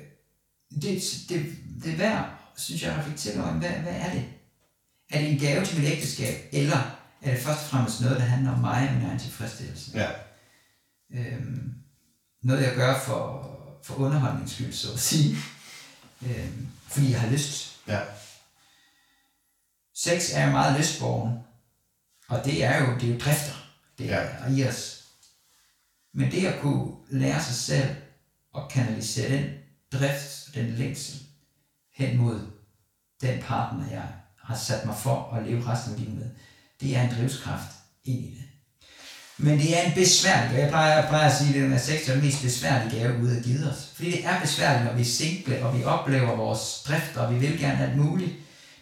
det, det, det er værd, synes jeg, at reflektere over, hvad, hvad er det? Er det en gave til mit ægteskab, eller er det først og fremmest noget, der handler om mig og min egen tilfredsstillelse? Ja. Øhm, noget, jeg gør for, for underholdningens skyld, så at sige. Øhm, fordi jeg har lyst. Ja. Sex er jo meget lystborgen, og det er jo, det er jo drifter, det Ja. er i os. Men det at kunne lære sig selv og kanalisere den drift, den længsel hen mod den partner, jeg har sat mig for at leve resten af livet med, det er en drivskraft ind i det. Men det er en besværlig gave. Jeg plejer, jeg plejer at sige, at den sex er den mest besværlige gave Gud har givet os. Fordi det er besværligt, når vi er single, og vi oplever vores drift, og vi vil gerne alt muligt.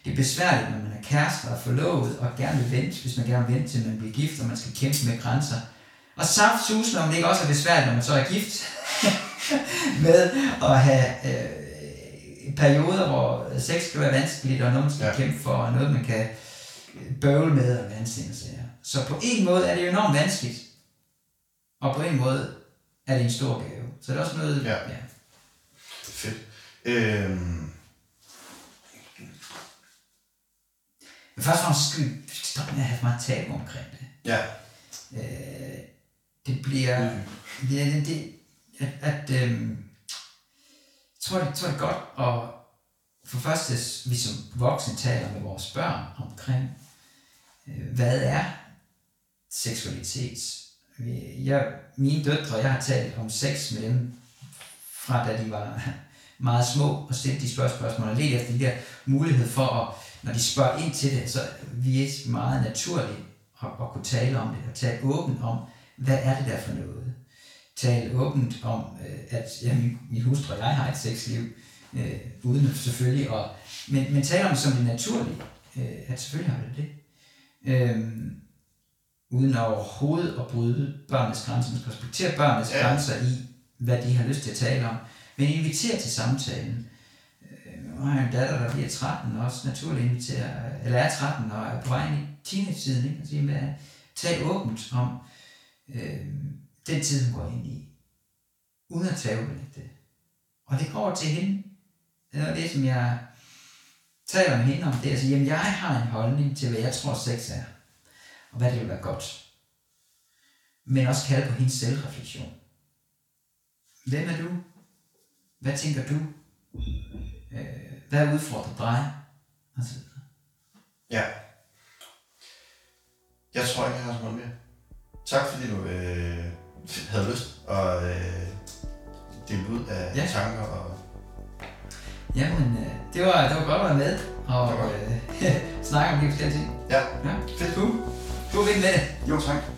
Det er besværligt, når man er kærester og forlovet, og gerne vil vente, hvis man gerne vil vente til man bliver gift, og man skal kæmpe med grænser. Og samt sus, når det ikke også er besværligt, når man så er gift, med at have øh, perioder, hvor sex kan være vanskeligt, og noget man skal Ja. kæmpe for, og noget man kan bøvle med og vanskeligt. Så på en måde er det jo enormt vanskeligt, og på en måde er det en stor gave. Så det er også noget, Ja. ja. Fedt. Øhm, Men først og fremmest skal vi stoppe med at have meget tabu omkring det. ja. Øh, det bliver... Det, det, det, at, at øhm, tror, det, tror, det er godt at for først, at vi som voksne taler med vores børn omkring, øh, hvad er seksualitet? Jeg, mine døtre, jeg har talt om sex med dem, fra da de var meget små, og stillet de spørgsmål, og let efter de der mulighed for, at, når de spørger ind til det, så vi er meget naturligt at, at kunne tale om det, og tale åbent om, hvad er det der for noget? Tale åbent om, øh, at ja, min, min hustru og jeg har et sexliv, øh, uden selvfølgelig at, men, men tale om det som det naturlige, øh, at selvfølgelig har vi det. Øhm, uden overhovedet at bryde børnenes grænser. Man skal respektere børnenes Ja. grænser i, hvad de har lyst til at tale om. Men invitere til samtalen. Øh, Nu har jeg en datter, der bliver 13, og også naturligt inviterer, eller er 13 og er på vej ind i teenage-tiden. Ikke? Og sige, hvad, tal åbent om øh, den tid, hun går ind i. Uden at tabulægge det. Og det går til hende. Det er det, som jeg taler med hende om. Det er at sige, jamen jeg har en holdning til, hvad jeg tror sex er. Og hvad det vil være godt. Men også kalde på hendes selvreflektion. Hvem er du? Hvad tænker du? Øh, hvad udfordrer dig? Og så videre. Ja. Jeg tror ikke, jeg har så meget mere. Tak fordi du øh, havde lyst at øh, dele ud af Ja. tanker. Og, Jamen, øh, det var, det var godt at være med og øh, snakke om de forskellige ting. ja, Ja, fedt. Cool. God vind med det. Jo, tak.